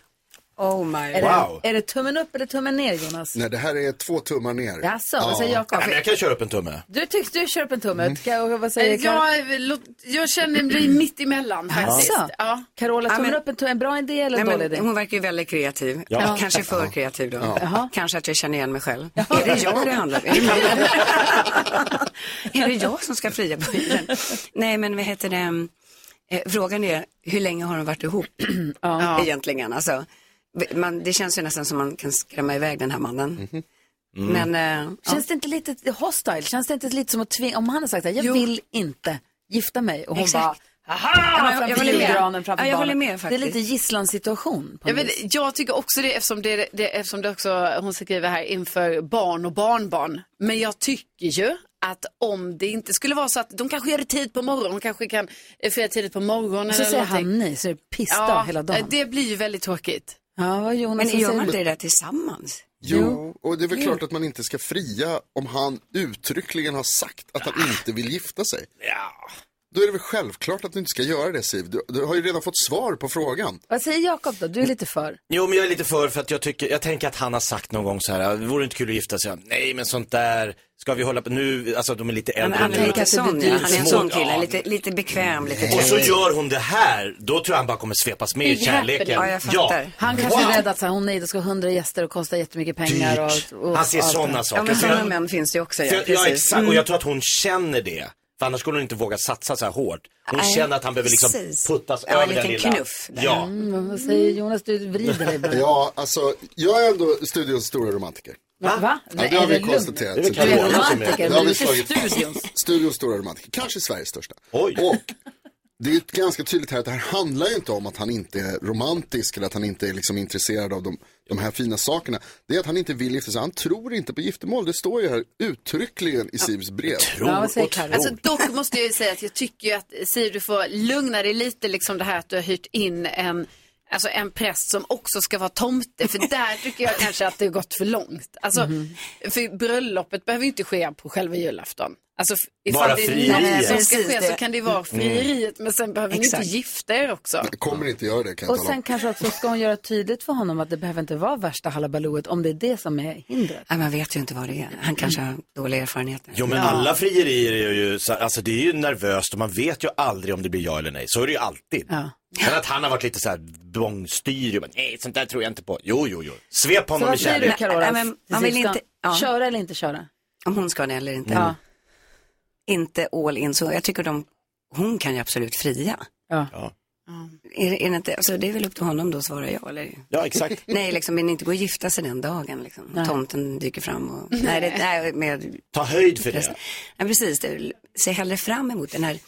Oh my Är, Wow. det, är det tummen upp eller tummen ner Jonas? Nej, det här är två tummar ner. Jaså, vad säger Jakob? Ja, men jag kan köra upp en tumme. Du tycks du kör upp en tumme. Ska- och Vad säger Kar- Jag, jag känner mig mitt emellan faktiskt. Jaså? Ja. Carola, Ja, tummen men- upp en, tumme, en bra idé eller en Nej, dålig idé? hon verkar ju väldigt kreativ. Ja. Kanske för kreativ då. Kanske att jag känner igen mig själv. Är det jag det handlar om? Är det jag som ska fria på julen? Nej, men vad heter det? Eh, frågan är, hur länge har de varit ihop? Ja. Egentligen, alltså. Man, det känns ju nästan som man kan skrämma iväg den här mannen. Mhm. Men, eh, ja. Känns det inte lite hostile? Känns det inte lite som att tvinga, om han har sagt att jag Jo. vill inte gifta mig och hon Exakt. bara, Ja, haha, men jag- jag håller med. Ja, jag håller barnen. med Det är faktiskt. lite gisslansituation. På Jag, tycker också det eftersom det, det eftersom det också, hon skriver här inför barn och barnbarn. Men jag tycker ju att om det inte skulle vara så att de kanske gör det tid på morgonen, de kanske kan eh, fira tidigt på morgonen. Så eller säger någonting. han nej, så är det pissdag hela dagen. eh, det blir ju väldigt tråkigt. Ja, vad Jonas, men gör man inte det där tillsammans? Jo, och det är väl klart att man inte ska fria om han uttryckligen har sagt att han inte vill gifta sig. Ja. Då är det väl självklart att du inte ska göra det Siv. Du, du har ju redan fått svar på frågan. Vad säger Jakob då? Du är lite för. Jo, men jag är lite för för att jag tycker, jag tänker att han har sagt någon gång så här, det vore inte kul att gifta sig. Nej, men sånt där, ska vi hålla på nu, alltså de är lite Han, äldre han, nu. är lite sån, ja. han är en sån kille, ja. lite, lite bekväm, lite Och så trevlig. gör hon det här, då tror jag han bara kommer svepas med i kärleken. Ja, jag fattar. Han kanske Wow. är rädd att så här, hon nej, det ska hundra gäster och kostar jättemycket pengar. Och, och, Han ser det sådana här. Ja, saker. men För sådana män finns det ju också. för Ja, jag, ja, precis. exakt. Och jag tror att hon känner det. För annars skulle hon inte våga satsa så här hårt. Hon Nej, känner att han behöver liksom precis. puttas Ja, en över den liten lilla. knuff där. Ja. Mm, vad säger Jonas? Du vrider dig bara. Ja, alltså jag är ändå studions stora romantiker. Va? Va? Ja, det har vi konstaterat. Det är väl Carola som är- romantiker, men inte studions. Studions stora romantiker, kanske Sveriges största. Oj. Och det är ju ganska tydligt här att det här handlar ju inte om att han inte är romantisk eller att han inte är liksom intresserad av de, de här fina sakerna. Det är att han inte vill gifta sig. Han tror inte på giftermål. Det står ju här uttryckligen i Sivs brev. Tro Ja, vad säger och Karin? tro. Alltså, dock måste jag ju säga att jag tycker ju att Siv, du får lugna dig lite liksom det här att du har hyrt in en Alltså en präst som också ska vara tomte, för där tycker jag kanske att det har gått för långt. Alltså, Mhm. För bröllopet behöver ju inte ske på själva julafton. Alltså ifall det är frieriet. det som ska ske så kan det vara frieriet men sen behöver ni inte Exakt. gifta er också. Kommer inte göra det kan jag Och tala sen om. kanske också ska hon göra tydligt för honom att det behöver inte vara värsta halabalooet om det är det som är hindret. Nej, man vet ju inte vad det är. Han kanske har dåliga erfarenheter. Jo men alla frierier är ju, så- alltså det är ju nervöst och man vet ju aldrig om det blir ja eller nej. Så är det ju alltid. Ja. Men att han har varit lite så här bångstyrig, men nej sånt där tror jag inte på. Jo, jo, jo. Svep Så honom vad i säger du kärlek. Carola? Nej, men man vill Ska inte- ja. Köra eller inte köra? Om hon ska det eller inte. Ja. Inte all in. Så jag tycker de, hon kan ju absolut fria. Ja. Är, det- är det, inte, alltså det är väl upp till honom då att svara ja eller? Ja, exakt. Nej, liksom, men inte gå och gifta sig den dagen. Liksom. Nej. Tomten dyker fram och... Nej, det, nej med, Ta höjd för det. Ja, precis. Det, se hellre fram emot den här,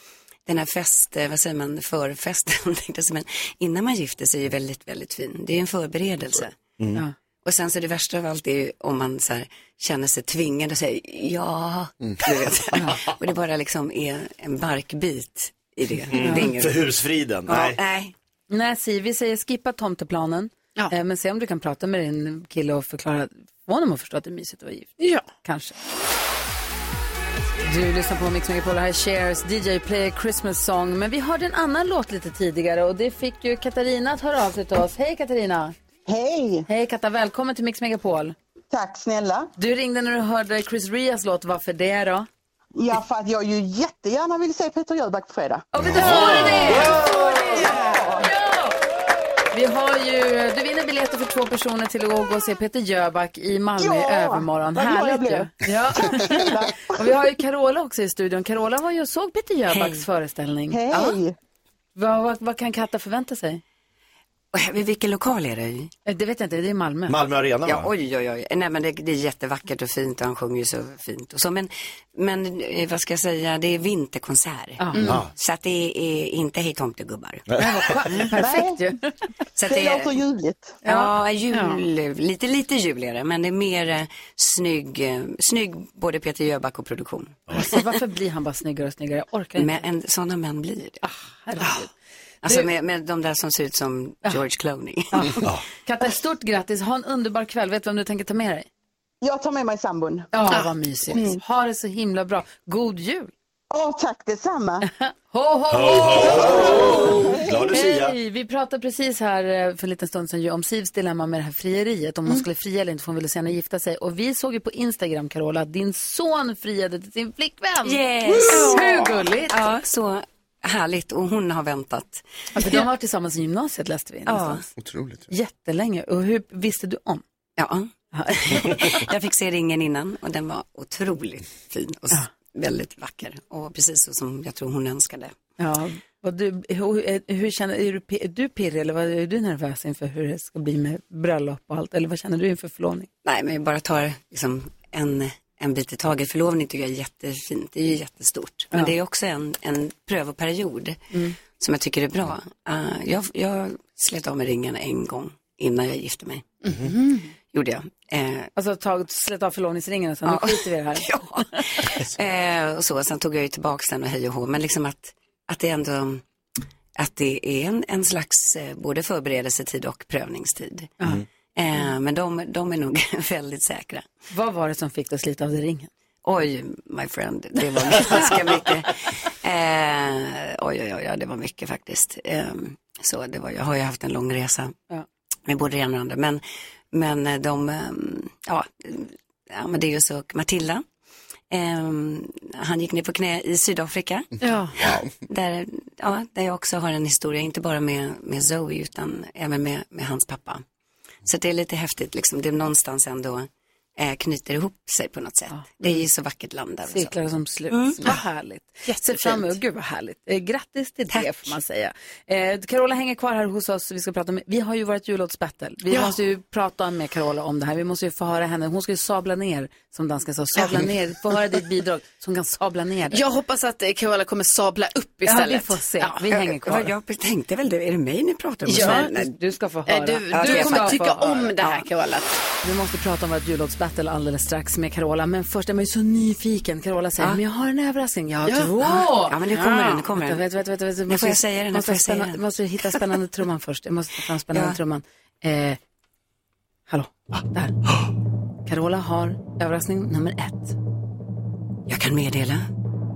den här fest, eh, vad säger man, förfesten. Men innan man gifter sig är ju väldigt, väldigt fin. Det är en förberedelse. Ja. Och sen så det värsta av allt är ju om man så här, känner sig tvingad och säger ja. Vet. Och det bara liksom är en barkbit i det. det är inget... För husfriden, Ja, nej. nej. Nej, Siv, vi säger skippa tomteplanen. Eh, men se om du kan prata med din kille och förklara, få honom att förstå att det är mysigt att vara gift. Ja. Kanske. Du lyssnar på Mix Megapol, här är Shares DJ Play Christmas Song. Men vi hörde en annan låt lite tidigare och det fick ju Katarina att höra av sig till oss. Hej Katarina! Hej! Hej Katta, välkommen till Mix Megapol. Tack snälla. Du ringde när du hörde Chris Rias låt, varför det då? Ja, för att jag ju jättegärna vill se Peter Jöback på fredag. Och du får det! Vi har ju, du vinner biljetter för två personer till att gå och se Peter Jöback i Malmö i Ja, övermorgon. vad glad jag Härligt ju. blev. Ja. och vi har ju Carola också i studion. Carola var ju och såg Peter Jöbacks föreställning. Hej. Ja. Vad, vad, vad kan Katta förvänta sig? Och Vilken lokal är det i? Eh, Det vet jag inte, det är Malmö. Malmö Arena Ja, va? oj, oj, oj. Nej, men det, det är jättevackert och fint och han sjunger ju så fint. Och så, men, men eh, vad ska jag säga, det är vinterkonsert. Mm. Ja. Så att det är inte Hej tomtegubbar. Perfekt ju. Så att Det det låter är, ljuvligt. ja, jul, lite, lite juligare, men det är mer eh, snygg, eh, snygg både Peter Jöback och produktion. Alltså, varför blir han bara snyggare och snyggare? Jag orkar inte. Men en, sådana män blir det. Herregud. Alltså Du- med, med de där som ser ut som George Clooney. Katta, stort grattis. Ha en underbar kväll. Vet du vem du tänker ta med dig? Jag tar med mig sambon. Ja, vad mysigt. Ha det så himla bra. God jul! Åh, tack detsamma. Ho, ho, Glad Lucia. Hej! Vi pratade precis här eh, för en liten stund sedan ju om Sivs dilemma med det här frieriet. Om hon skulle fria eller inte, för hon ville senare gifta sig. Och vi såg ju på Instagram, Carola, att din son friade till sin flickvän. Yes! Hur gulligt? Ja, så härligt. Och hon har väntat. Ja, för de har varit tillsammans i gymnasiet läste vi. Ja. någonstans. Otroligt. Jättelänge. Och hur visste du om? Ja. jag fick se ringen innan och den var otroligt fin och s- väldigt vacker. Och precis så som jag tror hon önskade. Ja. Och du, hur, hur känner är du? Är du pirrig eller vad, är du nervös inför hur det ska bli med bröllop och allt? Eller vad känner du inför förlovning? Nej, men jag bara tar liksom en, en bit i taget. Förlovning tycker jag är jättefint. Det är ju jättestort. Men Ja. det är också en, en prövoperiod Mm. som jag tycker är bra. Uh, jag, jag slet av med ringen en gång innan jag gifte mig. Gjorde jag. Eh, Alltså ta, släta av förlovningsringen och sen, Ja. nu skiter vi det här. Eh, och så, sen tog jag ju tillbaka den och hej och hå. Men liksom att, att det ändå, att det är en, en slags eh, både förberedelsetid och prövningstid. Eh, men de, de är nog väldigt säkra. Vad var det som fick dig att slita av dig ringen? Oj, my friend, det var ganska mycket. Eh, oj, oj, oj, det var mycket faktiskt. Eh, så det var, jag har ju haft en lång resa Ja. med både det ena och det andra. Men, men eh, de, eh, ja, ja, men det är ju så, Matilda, eh, han gick ner på knä i Sydafrika. Ja. Där, ja, där jag också har en historia, inte bara med, med Zoe utan även med, med hans pappa. Så det är lite häftigt, liksom. det är någonstans ändå eh, knyter ihop sig på något sätt. Det är ju så vackert land där. och så. Cirklar som sluts. Mm. Vad härligt. Se fram emot, gud vad härligt. Eh, grattis till det får man säga. Eh, Carola hänger kvar här hos oss. Vi, ska prata med, vi har ju vårt jullåtsbattle. Vi Ja. måste ju prata med Carola om det här. Vi måste ju få höra henne. Hon ska ju sabla ner, som dansken sa. Sabla ner, få höra ditt bidrag så hon kan sabla ner det. Jag hoppas att eh, Carola kommer sabla upp istället. Ja, vi får se. Vi hänger kvar. Jag, jag tänkte väl det, är det mig ni pratar om? Ja, du, du ska få Eh, höra. Du, Ja, du kommer tycka höra. om det här Carola. Vi måste prata om vårt jullåtsbattle alldeles strax med Carola. Men först är man ju så nyfiken. Carola säger, Ja. men jag har en överraskning. Jag har Ja. två. Ja, men nu kommer den, nu kommer den. Vänta, vänta, vänta, vänta. Nu Måste får jag vi- säga den, måste jag säga den. Måste hitta spännande trumman först. Jag måste ta fram spännande Ja. trumman. Eh, hallå, där. Carola har överraskning nummer ett. Jag kan meddela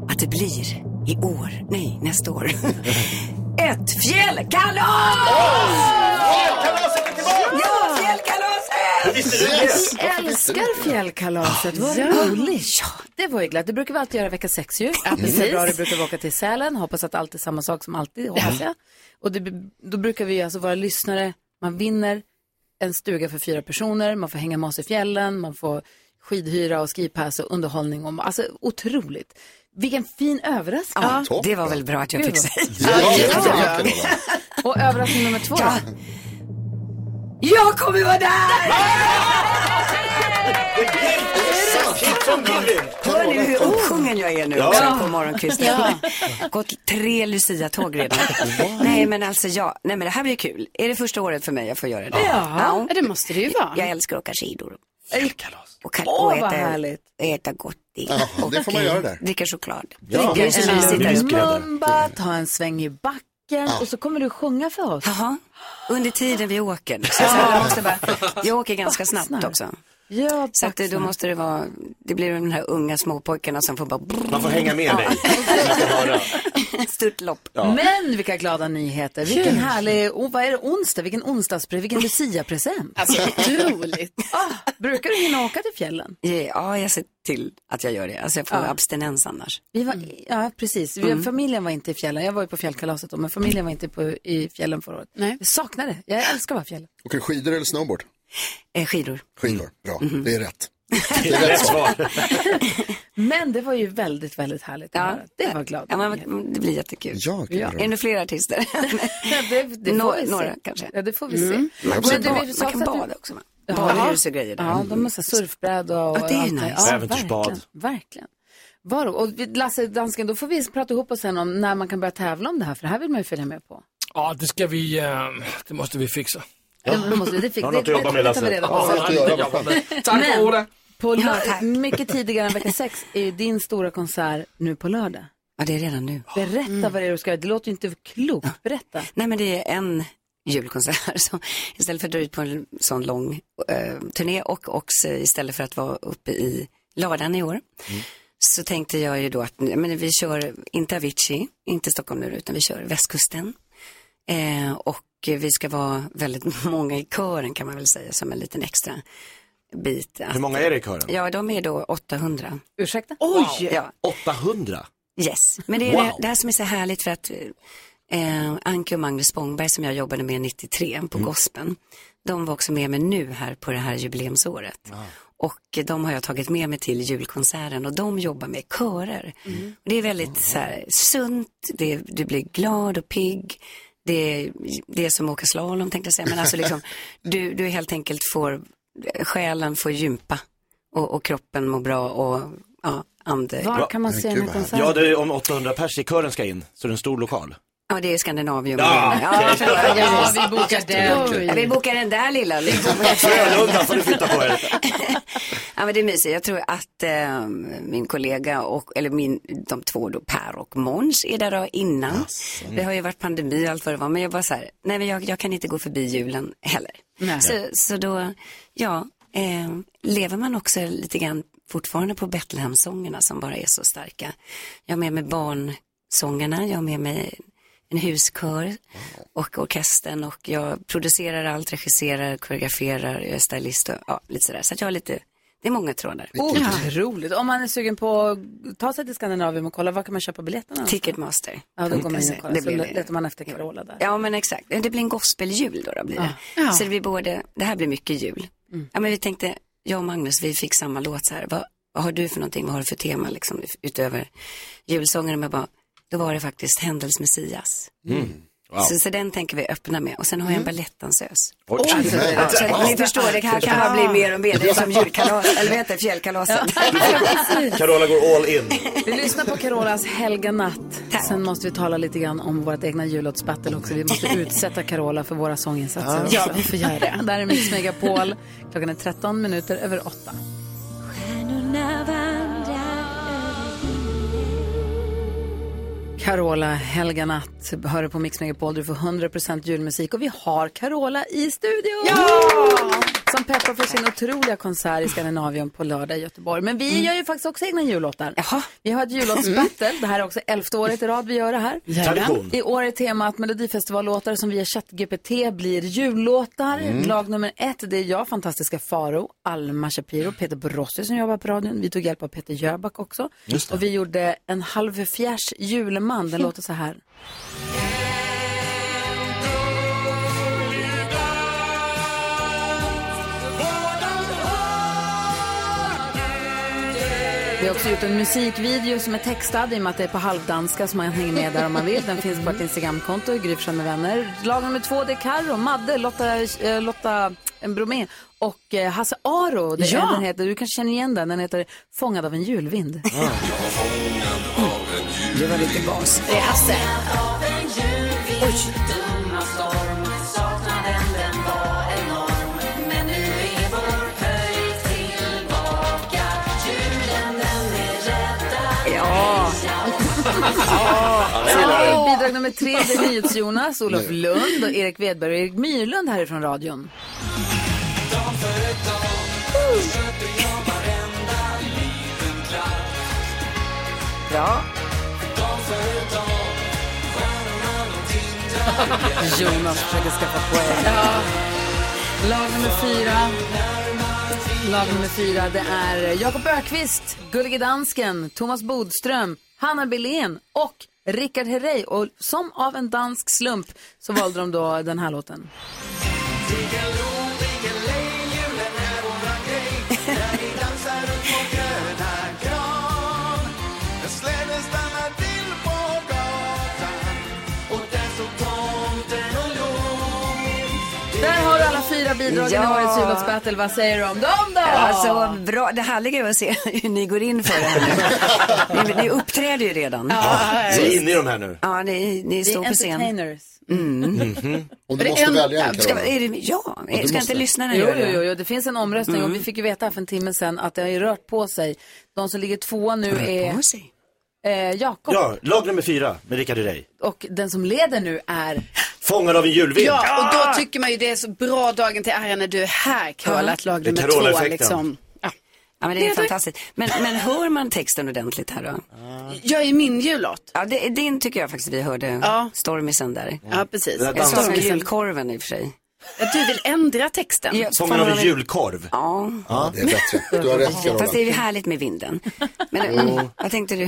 att det blir i år, nej nästa år, ett fjällkalas! Fjällkalaset är tillbaka! Ja, fjällkalaset! Det? Yes! Jag älskar fjällkalaset, vad roligt. Ja, det var ju glatt. Det brukar vi alltid göra vecka sex ju. I februari brukar vi åka till Sälen, hoppas att allt är samma sak som alltid, hoppas jag. Och det, då brukar vi alltså vara lyssnare, man vinner en stuga för fyra personer, man får hänga med oss i fjällen, man får skidhyra och skipass och underhållning. Och, alltså otroligt. Vilken fin överraskning. Ja, det var väl bra att jag fick säga. Ja, Ja. Och överraskning nummer två då? Jag kommer vara där! Hör ni hur uppsjungen jag är nu Ja. också på morgonkvisten? Ja. Gått tre Lucia-tåg redan. Nej men alltså ja, nej men det här blir kul. Är det första året för mig jag får göra det? Ja, det måste det ju vara. Jag älskar att åka skidor. Och, kan, Åh, och vad äta, härligt. äta gott. Ja, det får man göra där. Dricka choklad. Ja, det är så en mysigt. Mumba, ta en sväng i backen och så kommer du sjunga för oss. Jaha, under tiden vi åker. Så jag, måste bara, jag åker ganska snabbt också. Ja, så att det, då måste det vara, det blir de här unga småpojkarna som får bara... Man får hänga med dig. Störtlopp. Men vilka glada nyheter. Vilken härlig, oh, vad är det, onsdag? Vilken onsdagspresent, vilken Lucia-present. Alltså, otroligt. ah, brukar du hinna åka till fjällen? Ja, jag ser till att jag gör det. Alltså jag får Ja. abstinens annars. Vi var, Ja, precis. Vi, Mm. Familjen var inte i fjällen. Jag var ju på fjällkalaset då, men familjen var inte på, i fjällen förra året. Nej. Jag saknar det. Jag älskar i fjällen. Åker du skidor eller snowboard? Eh, skidor. Skidor, bra. Mhm. Det är rätt. Det är rätt svar. Men det var ju väldigt, väldigt härligt Ja. Det var glad. Ja, men det blir jättekul. Ja, Ja. Är det fler artister? det, det får Nå- vi se. några kanske. Ja, det får vi Mm. se. Man, Men kan du, vi man kan att du- bada också? Ja. Badhus och grejer där. Ja, de har surfbräda och Ja, det är allt nice. Ja, Äventyrsbad. Verkligen. verkligen. Var, och vi- Lasse, dansken, då får vi prata ihop oss sen om när man kan börja tävla om det här, för det här vill man ju följa med på. Ja, det ska vi, eh, det måste vi fixa. Det, måste, det, fick, Har det, något att jobba med, det tar vi Lasse. Ja. Tack. På Ja, lör- tack. mycket tidigare än vecka sex är ju din stora konsert nu på lördag. Ja, det är redan nu. Berätta vad det är du ska göra. Det låter ju inte klokt. Berätta. Nej, men det är en julkonsert. Så istället för att dra ut på en sån lång eh, turné och också istället för att vara uppe i lördagen i år. Så tänkte jag ju då att men vi kör inte Avicii, inte Stockholm nu, utan vi kör västkusten. Eh, och vi ska vara väldigt många i kören kan man väl säga som en liten extra bit. Hur många är det i kören? Ja, de är då 800. Ursäkta? Oj! Ja, 800? Yes, men det är Wow. det, det här som är så härligt för att eh, Anke och Magnus Spångberg som jag jobbade med 93 på Gospeln, de var också med mig nu här på det här jubileumsåret. Och eh, de har jag tagit med mig till julkonserten och de jobbar med körer. Och det är väldigt så här, sunt, det, du blir glad och pigg. Det är, det är som att åka slalom tänkte jag säga, men alltså liksom, du, du helt enkelt får, själen får gympa och, och kroppen mår bra och ja, ande. Var kan man se den här konserten? Ja, det är om 800 pers i kören ska in, så det är en stor lokal. Ja, det är Skandinavium. Ja, ja, okej. förlåt. Ja, vi bokar den. Ja, vi bokar den där lilla. Liksom. Frölunda får du flytta på er. ja, men det är mysigt. Jag tror att eh, min kollega, och, eller min, de två då, Per och Måns är där då innan. Det har ju varit pandemi och allt vad det var, men jag bara så här, nej men jag, jag kan inte gå förbi julen heller. Nej. Så, så då, ja, eh, lever man också lite grann fortfarande på Betlehemsångerna som bara är så starka. Jag har med mig barnsångerna, jag har med mig en huskör och orkestern och jag producerar allt, regisserar, koreograferar, jag är stylist och ja, lite sådär. Så att jag har lite, det är många trådar. Otroligt. Om man är sugen på att ta sig till Skandinavien och kolla, var kan man köpa biljetterna? Ticketmaster. Ja, då går man in och kollar. Det Så blir det. letar man efter Carola där. Ja men exakt, det blir en gospeljul då, då blir det. Ja. Så det blir både, det här blir mycket jul. Ja men vi tänkte, jag och Magnus vi fick samma låt så här, vad, vad har du för någonting, vad har du för tema liksom utöver julsången? Men bara, då var det faktiskt Händels Messias. Mm. Wow. Så, så den tänker vi öppna med och sen har jag en balettdansös. Oj. Alltså, Nej. alltså, ni förstår, det här kan bara bli mer och mer, det är som julkalas, eller vad heter fjällkalaset. Carola går all in. Vi lyssnar på Carolas Helga natt. Sen måste vi tala lite grann om vårt egna jullåtsbattle också. Vi måste utsätta Carola för våra sånginsatser också. Ja, vi får göra det. Där är Mix Megapol. Klockan är 13 minuter över 8. Carola Helganatt hör du på Mix Megapol, du får 100% julmusik. Och vi har Carola i studion. Som peppar för sin otroliga konsert i Skandinavien på lördag i Göteborg. Men vi gör ju faktiskt också egna jullåtar. Vi har ett jullåtsbattle. Det här är också elfte året i rad vi gör det här. Tradition. I år är temat Melodifestivallåtar som via ChatGPT blir jullåtar. Mm. Lag nummer ett, det är jag, fantastiska Faro, Alma Shapiro, Peter Borossi som jobbar på radion. Vi tog hjälp av Peter Jöback också. Och vi gjorde en halv fjärs julman. Den låter så här. Vi har också gjort en musikvideo som är textad i och med att det är på halvdanska så man hänger med där om man vill. Den finns på ett Instagramkonto, i Gry Forssell med vänner. Lag nummer två, det är Carro, Madde, Lotta, eh, Lotta Bromé och eh, Hasse Aro. Det, Ja. den heter, du kanske känner igen den, den heter Fångad av en julvind. Det var lite gas. Det är Hasse. Ja. Bidrag nummer tre, det är NyhetsJonas, Olof Lund och Erik Wedberg och Erik Myrlund härifrån radion. Bra. Jonas försöker skaffa poäng. Ja. Lag nummer fyra. Lag nummer fyra, det är Jakob Ökvist, Gullige Dansken, Thomas Bodström, Hanna Belén och Rickard Herrey. Och som av en dansk slump så valde de då den här låten. Fyra bidragen i Ja. årets jullåtsbattle. Vad säger du om dem då? Alltså, bra. Det härliga är att se hur ni går in för det här nu. ni, ni uppträder ju redan. Vi är inne i de här nu. Ja, ni, ni står är på scen. entertainers. Mm. Och du måste välja en Ska, är det, ja, du ska inte måste. lyssnarna Jo, göra jo, det? jo, jo, det finns en omröstning Mm. och vi fick ju veta här för en timme sedan att det har ju rört på sig. De som ligger tvåa nu är På sig. eh, Jakob Ja, lag nummer fyra med Rickard Herrey. och den som leder nu är Fångad av en julvind. Ja, och då tycker man ju det är så bra dagen till ära när du är här Carola, att lag Det är nummer två liksom. Ja. Men det är fantastiskt. Men, men hör man texten ordentligt här då? Jag är min jullåt. Ja, det, din tycker jag faktiskt vi hörde Ja. Stormisen där. Ja, precis. Det Jag med julkorven i och för sig. Du vill ändra texten. Ja, av en julkorv. Ja, Ja, det är bättre. Du har rätt Carola. fast det är ju härligt med vinden. Men Jo. vad tänkte du?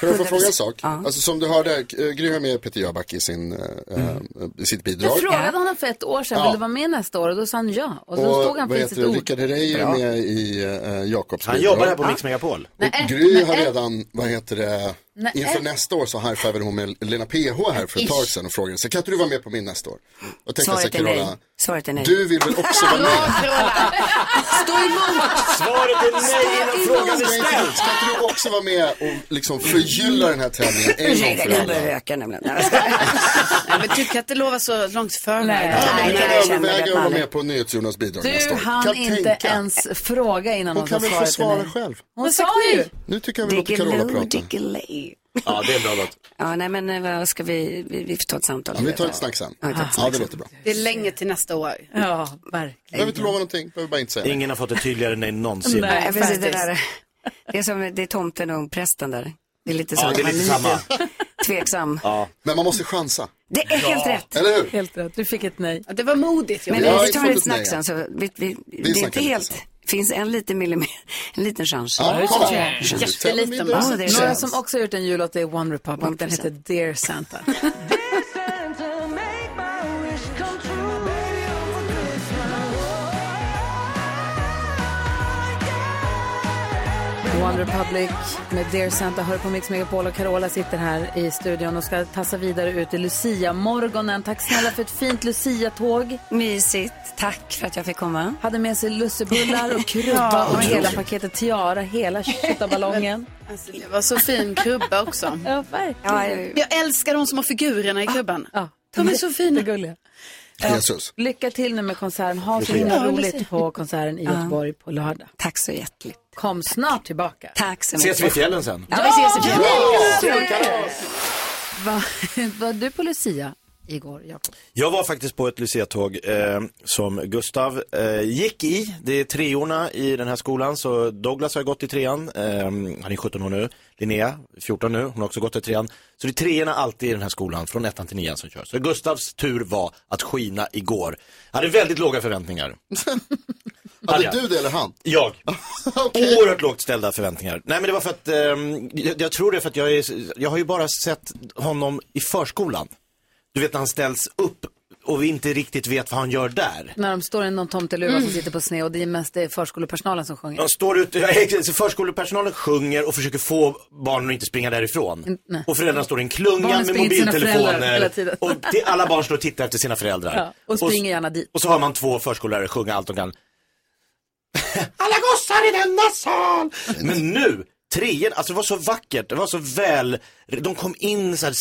Kan jag få fråga en sak? Ja. Alltså som du hörde, eh, Gry har med Peter Jöback i, sin, eh, eh, i sitt bidrag. Jag frågade honom för ett år sedan, Ja. vill du vara med nästa år? Och då sa han ja. Och så Och stod han för sitt det, ord. Rickard Herrey är med i uh, Jakobs Han bidrag. jobbar här på Mix Megapol. Och Gry har redan, vad heter det, Nej. inför nästa år så high-fivade hon med Lena PH här för ett tag sedan och frågade så kan inte du vara med på min nästa år? Och tänkte Svaret är nej. Svaret är nej. du vill väl också vara med? Stå emot. Svaret är nej innan frågan är ställd. ska inte du också vara med och liksom förgylla den här tävlingen en gång för jag börjar alla? röka nämligen. Nej, men du kan inte lova så långt i förväg. Nej. Ja, men Nej, du kan jag känner överväga att vara med på NyhetsJonas bidrag nästa Du år. hann Kan inte tänka. ens fråga innan Hon hon kan sa väl få svaret svara själv. Hon sa ju. Nu tycker jag vi låter Carola prata. Ja, det är en bra låt. Ja, nej men eh, vad ska vi, vi, vi får ta ett samtal. Ja, vi tar ett snack sen. Ja, vi ett Ja, snack det sen. låter bra. Det är länge till nästa år. Ja, verkligen. Behöver inte lova någonting, behöver bara inte säga. Ingen har fått ett tydligare nej någonsin. Nej. Precis, det, där, det är som det är tomten och prästen där. Det är lite så. Ja, det är lite samma. tveksam. Ja. Men man måste chansa, Det är helt rätt. eller hur? Helt rätt, du fick ett nej. Ja, det var modigt. Men vi tar ett snack sen så vi, vi, det är inte helt, sen. finns en liten millimeter, en liten chans. Ja. Jätteliten Ja, är Några som också har gjort en jullåt är One Republic. One Den heter. Dear Santa. One Republic med Dear Santa hör på Mix Megapol och Carola sitter här i studion och ska tassa vidare ut i Lucia-morgonen. Tack snälla för ett fint Lucia-tåg. Mysigt. Tack för att jag fick komma. Hade med sig lussebullar och krubba och hela paketet tiara, hela tjottaballongen. Alltså, det var så fin krubba också. Ja, verkligen. Ja, jag- älskar de som har figurerna i krubban. Ja, De är så fina. gulliga. Jesus. Lycka till nu med konserten. Ha så himla Ja, roligt på konserten i Göteborg på lördag. Tack så hjärtligt. Kom snart tillbaka. Tack så mycket. Ses vi i fjällen sen? Ja, vi ses i fjällen. Var, var du på Lucia igår, Jakob? Jag var faktiskt på ett Lucia-tåg eh, som Gustav eh, gick i. Det är treorna i den här skolan, så Douglas har gått i trean. Eh, han är 17 år nu. Linnea, 14 nu, hon har också gått i trean. Så det är treorna alltid i den här skolan, från ettan till nian som kör. Så Gustavs tur var att skina igår. Jag hade väldigt låga förväntningar. Hade du det eller han? Jag. Oerhört lågt ställda förväntningar. Nej men det var för att, ehm, jag, jag tror det för att jag är, jag har ju bara sett honom i förskolan. Du vet när han ställs upp och vi inte riktigt vet vad han gör där. När de står i någon tomteluva Mm. som sitter på sned och det är mest det är förskolepersonalen som sjunger. De står ute, ja, förskolepersonalen sjunger och försöker få barnen att inte springa därifrån. nej. Och föräldrarna står i en klunga Barnen med mobiltelefoner. Och det, alla barn står och tittar efter sina föräldrar. Ja, och springer gärna dit. Och så har man två förskollärare sjunga allt de kan. Alla gossar i denna sal! Men nu, trean, alltså det var så vackert, det var så väl, de kom in så här,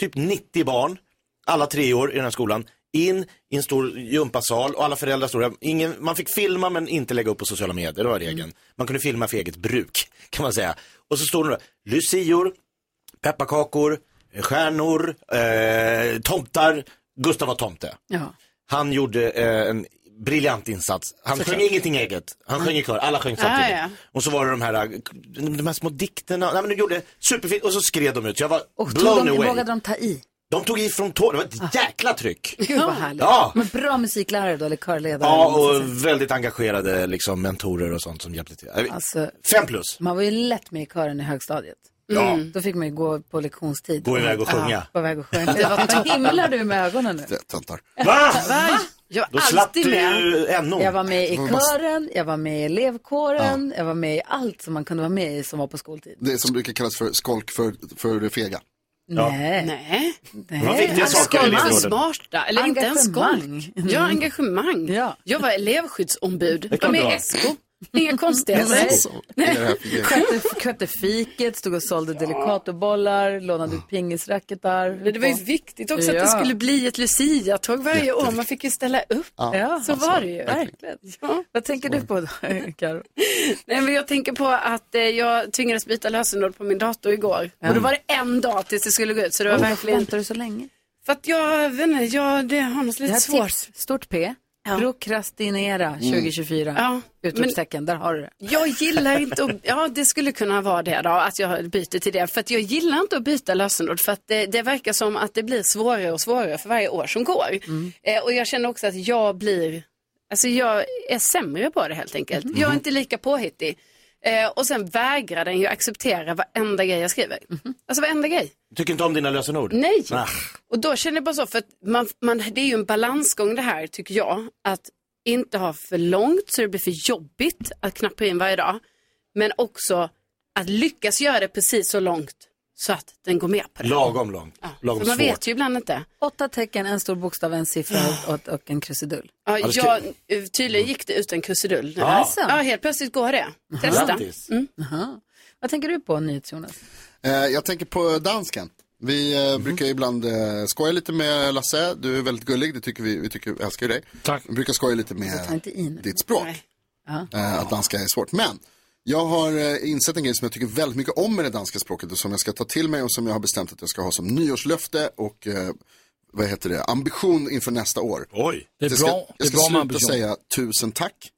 typ 90 barn, alla tre år i den här skolan, in i en stor gympasal och alla föräldrar stod där. Ingen, man fick filma men inte lägga upp på sociala medier, det var regeln. Man kunde filma för eget bruk, kan man säga. Och så stod det där, lucior, pepparkakor, stjärnor, eh, tomtar, Gustav var tomte. Ja. Han gjorde eh, en briljant insats. Han Såklart. sjöng ingenting eget. Han sjöng i kör, alla sjöng samtidigt. Ah, ja. Och så var det de här, de här små dikterna, nej men de gjorde superfint och så skred de ut. Jag var Och blown tog de, away. vågade de ta i? De tog i från tå, det var ett jäkla tryck. Gud vad härligt. Ja. Men bra musiklärare då, eller körledare? Ja, och väldigt engagerade liksom mentorer och sånt som hjälpte till. Eh, Alltså, Fem plus. man var ju lätt med i kören i högstadiet. Ja. Mm. Då fick man ju gå på lektionstid. Gå iväg och sjunga. Ja, gå iväg och sjunga. Vad himlar du med ögonen nu? Töntar. Va? Va? Jag Då slapp du ju NO. Jag var med i Det var bara- kören, jag var med i elevkåren, jag var med i allt som man kunde vara med i som var på skoltid. Det som brukar kallas för skolk för, för det fega. Nej. Nej. Nej. var viktiga saker i Skolk elevråden. smarta, eller inte ens Engagemang. skolk. Ja, engagemang. Ja. Jag var elevskyddsombud. Det var kan med i ha. Inga konstigheter. Alltså. Skötte, skötte fiket, stod och sålde delicatobollar, lånade ut pingisracketar. Men det var ju viktigt också att Ja. det skulle bli ett Lucia-tåg varje år. Man fick ju ställa upp. Ja, Så var det ju. verkligen. Ja. Vad tänker du på då, Karo? Nej, men jag tänker på att eh, jag tvingades byta lösenord på min dator igår. Och då var det en dag tills det skulle gå ut. Så det var verkligen... Väntar du så länge? För att jag vet inte, jag, det har något lite svårt. tips, stort P. Ja. Prokrastinera 2024. Ja, Utropstecken, där har du det. Jag gillar inte att, ja det skulle kunna vara det då, att jag byter till det. För att jag gillar inte att byta lösenord för att det, det verkar som att det blir svårare och svårare för varje år som går. Eh, och jag känner också att jag blir, alltså jag är sämre på det helt enkelt. Jag är inte lika påhittig. Eh, och sen vägrar den ju acceptera varenda grej jag skriver. Alltså varenda grej. Tycker inte om dina lösenord? Nej. Ah. Och då känner jag bara så, för att man, man, det är ju en balansgång det här tycker jag. Att inte ha för långt så det blir för jobbigt att knappa in varje dag. Men också att lyckas göra det precis så långt så att den går med på det. Lagom långt. Lagom För man svårt. vet ju ibland inte. Åtta tecken, en stor bokstav, en siffra och, och en krusidull. Ja, Ja, ska- jag, eh, tydligen gick det utan krusidull. nu. Alltså. Ja, helt plötsligt går det. Testa. Jaha. Vad tänker du på, NyhetsJonas? Eh, jag tänker på dansken. Vi eh, brukar ibland eh, skoja lite med Lasse. Du är väldigt gullig, det tycker vi, vi tycker, älskar ju dig. Tack. Vi brukar skoja lite med ditt språk. Nej. Eh, att danska är svårt. Men jag har eh, insett en grej som jag tycker väldigt mycket om med det danska språket och som jag ska ta till mig och som jag har bestämt att jag ska ha som nyårslöfte och vad heter det, ambition inför nästa år. Oj. Det är Jag ska, bra, det jag är ska bra sluta säga tusen tack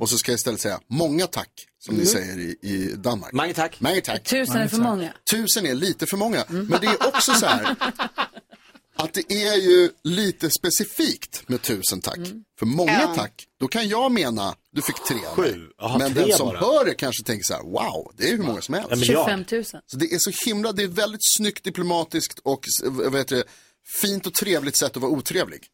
och så ska jag istället säga många tack som ni säger i, i Danmark. Mange tack. Många tack. Tusen är för många. Tusen är lite för många. Men det är också så här att det är ju lite specifikt med tusen tack. För många Ja. tack, då kan jag mena, du fick tre. Sju. Jaha, Men tre den som bara. hör det kanske tänker så här, wow, det är hur många som helst. En miljard. 25 000. Så det är så himla, det är väldigt snyggt, diplomatiskt och vad heter det, fint och trevligt sätt att vara otrevlig.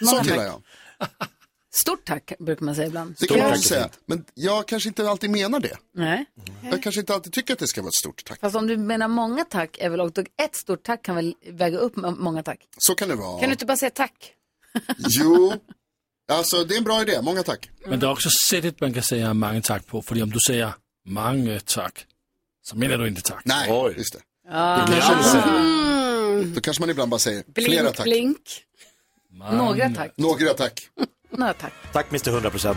Så gillar jag. Stort tack, brukar man säga ibland. Det kan jag är säga. Men jag kanske inte alltid menar det. Nej. Jag kanske inte alltid tycker att det ska vara ett stort tack. Fast om du menar många tack är väl också, ett stort tack kan väl väga upp många tack? Så kan det vara. Kan du inte bara säga tack? Jo, alltså det är en bra idé. Många tack. Men det är också sättet man kan säga mange tack på. För om du säger mange tack så menar du inte tack. Nej, Oj. just det. Ja. Då kanske, man Mm. då kanske man ibland bara säger flera Blink, tack. blink. Några tack. Några tack. Några tack. Tack Mr 100%.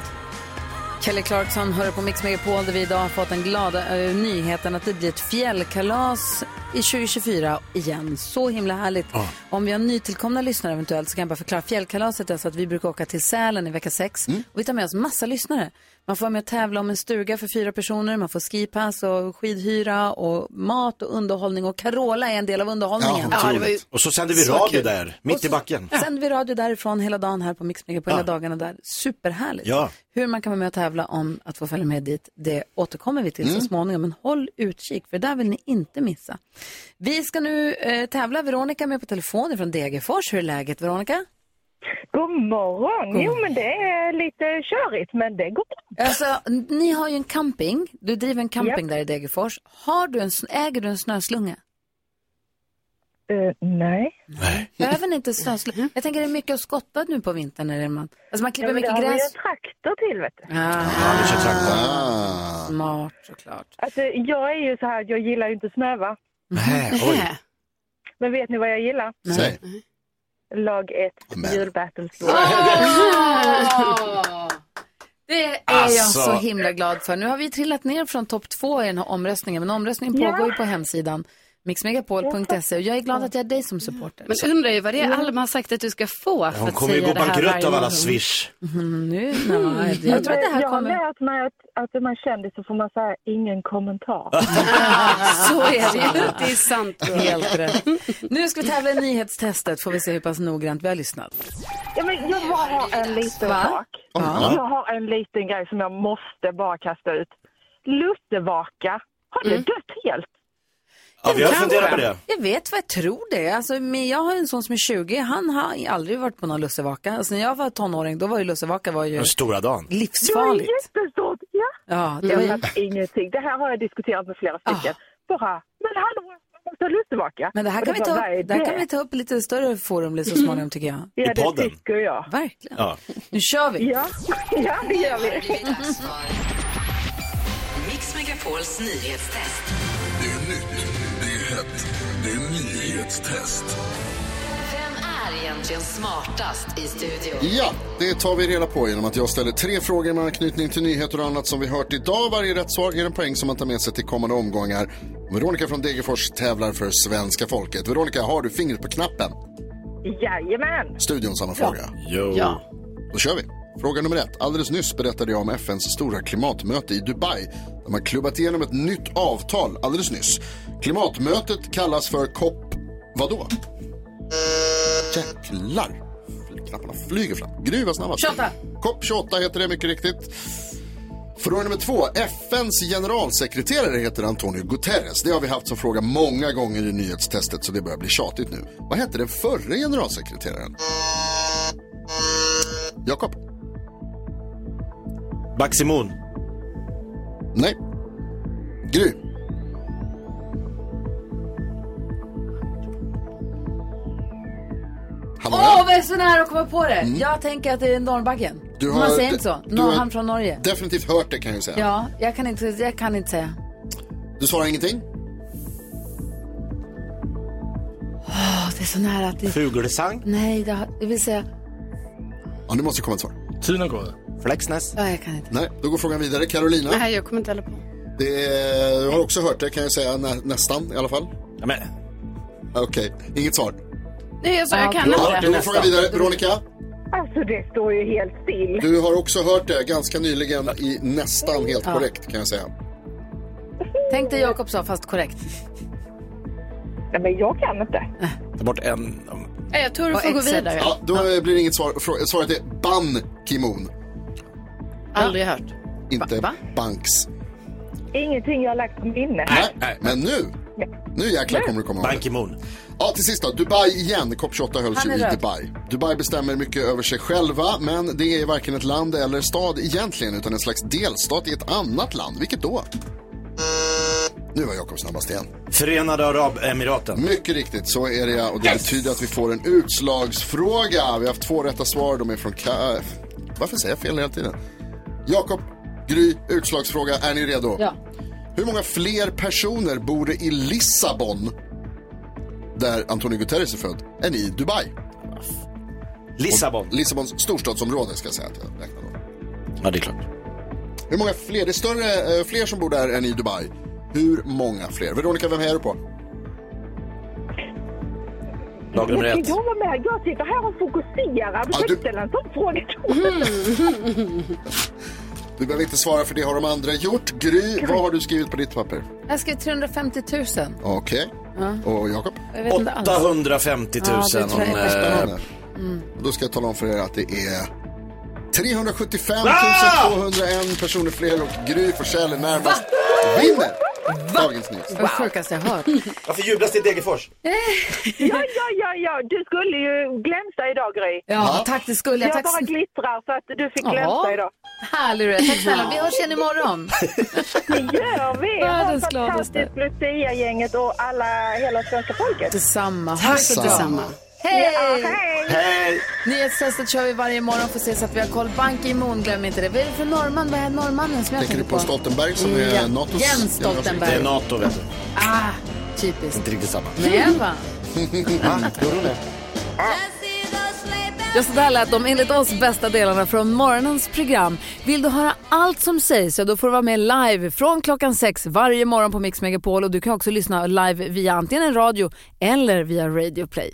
Kelly Clarkson hör på Mix Megapol där vi idag har fått den glada eh, nyheten att det blir ett fjällkalas i 2024 igen. Så himla härligt. Om vi har nytillkomna lyssnare eventuellt så kan jag bara förklara. Fjällkalaset är så att vi brukar åka till Sälen i vecka sex Mm. och vi tar med oss massa lyssnare. Man får vara med och tävla om en stuga för fyra personer, man får skipass och skidhyra och mat och underhållning och Carola är en del av underhållningen. otroligt. Och så sänder vi Så radio kul. där, mitt i backen. Sänder vi radio därifrån hela dagen här på Mix Megapol, hela Ja. dagarna där. Superhärligt. Ja. Hur man kan vara med och tävla om att få följa med dit, det återkommer vi till Mm. så småningom. Men håll utkik, för där vill ni inte missa. Vi ska nu eh, tävla. Veronica med på telefon från Degerfors. Hur är läget, Veronica? God morgon! Jo, men det är lite körigt, men det går bra. Alltså, ni har ju en camping. Du driver en camping Japp. där i Degerfors. Har du en, äger du en snöslunga? Eh, nej. Behöver ni inte snöslunga? Jag tänker det är mycket att skotta nu på vintern. När man, alltså man klipper Ja, men det mycket har vi gräs. en traktor till, vet du. Ah, Smart såklart. Alltså, jag är ju så här, jag gillar ju inte snö, va? oj. Men vet ni vad jag gillar? Säg. Lag 1, julbattlespår. Det är Alltså. jag så himla glad för. Nu har vi trillat ner från topp två i den här omröstningen, men omröstningen Ja. pågår ju på hemsidan mixmegapol.se och jag är glad att jag är dig som supporter. Men undrar ju vad det är Alma har sagt att du ska få för Hon att kommer ju säga gå det här bankrutt varje av alla morgon. swish. Mm, nu, nej, jag tror att det här jag kommer... har lärt mig att, att är man kändis så får man säga ingen kommentar. Så är det ju. Det är sant. Helt rätt. Nu ska vi tävla i nyhetstestet, får vi se hur pass noggrant vi har lyssnat. Ja, men jag bara har en liten Va? sak. Ja. Jag har en liten grej som jag måste bara kasta ut. Lussevaka, har det Mm. dött helt? Ja, vi har funderat på det. Jag vet vad jag tror det. Alltså, men jag har en son som är 20, han har aldrig varit på någon lussevaka. Alltså, när jag var tonåring, då var ju lussevaka var ju Den stora dagen. livsfarligt. Det är jättestort, ja. Ja, det jag var fattar ingenting. Det här har jag diskuterat med flera stycken. Bara, men hallå, man måste ha lussevaka. Men det här kan, vi ta upp, det här kan vi ta upp i lite större forum så småningom tycker jag. Ja, det tycker jag. Verkligen. Ja. Nu kör vi. Ja, ja det gör vi. Mix Megapols nyhetstest. Det är nyhetstest. Vem är egentligen smartast i studion? Ja, det tar vi reda på genom att jag ställer tre frågor med anknytning till nyheter och annat som vi hört idag. Varje rätt svar ger en poäng som man tar med sig till kommande omgångar. Veronica från Degerfors tävlar för svenska folket. Veronica, har du fingret på knappen? Jajamän. Studion samma fråga. Jo. Ja. Då kör vi. Fråga nummer ett. Alldeles nyss berättade jag om FNs stora klimatmöte i Dubai. Där man klubbat igenom ett nytt avtal alldeles nyss. Klimatmötet kallas för COP... Vadå? Jäklar! Knapparna flyger fram. Gry var snabbast. 28. COP 28 heter det mycket riktigt. Fråga nummer två. FNs generalsekreterare heter Antonio Guterres. Det har vi haft som fråga många gånger i nyhetstestet så det börjar bli tjatigt nu. Vad hette den förre generalsekreteraren? Jakob? Baximon. Nej. Gry? Var Åh, vad är så nära att komma på det. Mm. Jag tänker att det är Norrbaggen. Du Man har- säger inte så. du Nå, har- han från Norge. Definitivt hört det kan jag säga. Ja, jag kan inte, jag kan inte säga. Du svarar ingenting? Åh, det är så nära att det... Fugelsang. Nej, det har, jag vill säga... Ja, det måste komma ett svar. Gått. Flexness. Ja, jag kan inte. Nej, då går frågan vidare. Carolina? Nej, jag kommer inte heller på. Det är, jag har också hört det kan jag säga, nä, nästan i alla fall. Ja, men... Okej, inget svar. Nej, sa jag kan Ja, inte. då går frågan vidare. Veronica? Alltså det står ju helt still. Du har också hört det ganska nyligen i nästan helt Ja. korrekt kan jag säga. Tänk dig Jakob sa, fast korrekt. Nej, men jag kan inte. Ta bort en. Nej, Jag tror du Och får gå Excel. vidare. Ja, då blir det inget svar. Frå- Svaret är Ban Ki-Moon. Aldrig hört. Inte Va? Banks. Ingenting jag har lagt på minne. Nej, men nu. Nu jäklar kommer du komma ihåg Ban. Ki-Moon. Ja, till sist då. Dubai igen. COP28 hölls Han ju i röd. Dubai. Dubai bestämmer mycket över sig själva, men det är varken ett land eller stad egentligen, utan en slags delstat i ett annat land. Vilket då? Nu var Jakob snabbast igen. Förenade Arabemiraten. Mycket riktigt, så är det ja. Och det betyder att vi får en utslagsfråga. Vi har haft två rätta svar. De är från... Ka- Varför säger jag fel hela tiden? Jakob, Gry, utslagsfråga. Är ni redo? Ja. Hur många fler personer bor det i Lissabon, där Antonio Guterres är född, än i Dubai? Lissabon. Och Lissabons storstadsområde ska jag säga att jag räknar då. Ja, det är klart. Hur många fler? Det är större, eh, fler som bor där än i Dubai. Hur många fler? Veronica, vem är du på? Lag nummer Jag ett. jag med? Jag sitter här och fokuserar. Du Ja, kan du- inte ställa en sån fråga. Du behöver inte svara för det har de andra gjort. Gry, vad har du skrivit på ditt papper? Jag skrev 350 000. Okej. Ja. Och Jakob? Jag vet inte alls. 850 000 Ja, det tror jag om, är eh, Spännande. Mm. Och Då ska jag tala om för er att det är 375 Ah! 201 personer fler och Gry Forssell är närmast. Vinner dagens nyhet. Det sjukaste jag hört. Varför jublas det i Degerfors? Ja, ja, ja, ja. Du skulle ju glänsa idag, Gry. Ja, tack det skulle jag. Jag Tack bara så- glittrar för att du fick Ja. glänsa idag. Härlig du är. Tack snälla. Vi hörs igen imorgon. Det gör vi. Världens gladaste. fantastiskt Lucia-gänget och alla, hela svenska folket. Detsamma. Så bra. Detsamma. Hej! Ja, hej! Hej! Nyhetstestet kör vi varje morgon för att se så att vi har koll. Bank Imon, glöm inte det. Vad är det för norrman? Vad är norrmannen som jag Tänker du tänker på Stoltenberg som är ja. Natos Jens Stoltenberg. Det är NATO vet du. Ah, typiskt. Inte riktigt samma. Nej, va? Va? Gjorde hon det? Ja, så där lät de enligt oss bästa delarna från morgonens program. Vill du höra allt som sägs så då får du vara med live från klockan sex varje morgon på Mix Megapol och du kan också lyssna live via antingen en radio eller via Radio Play.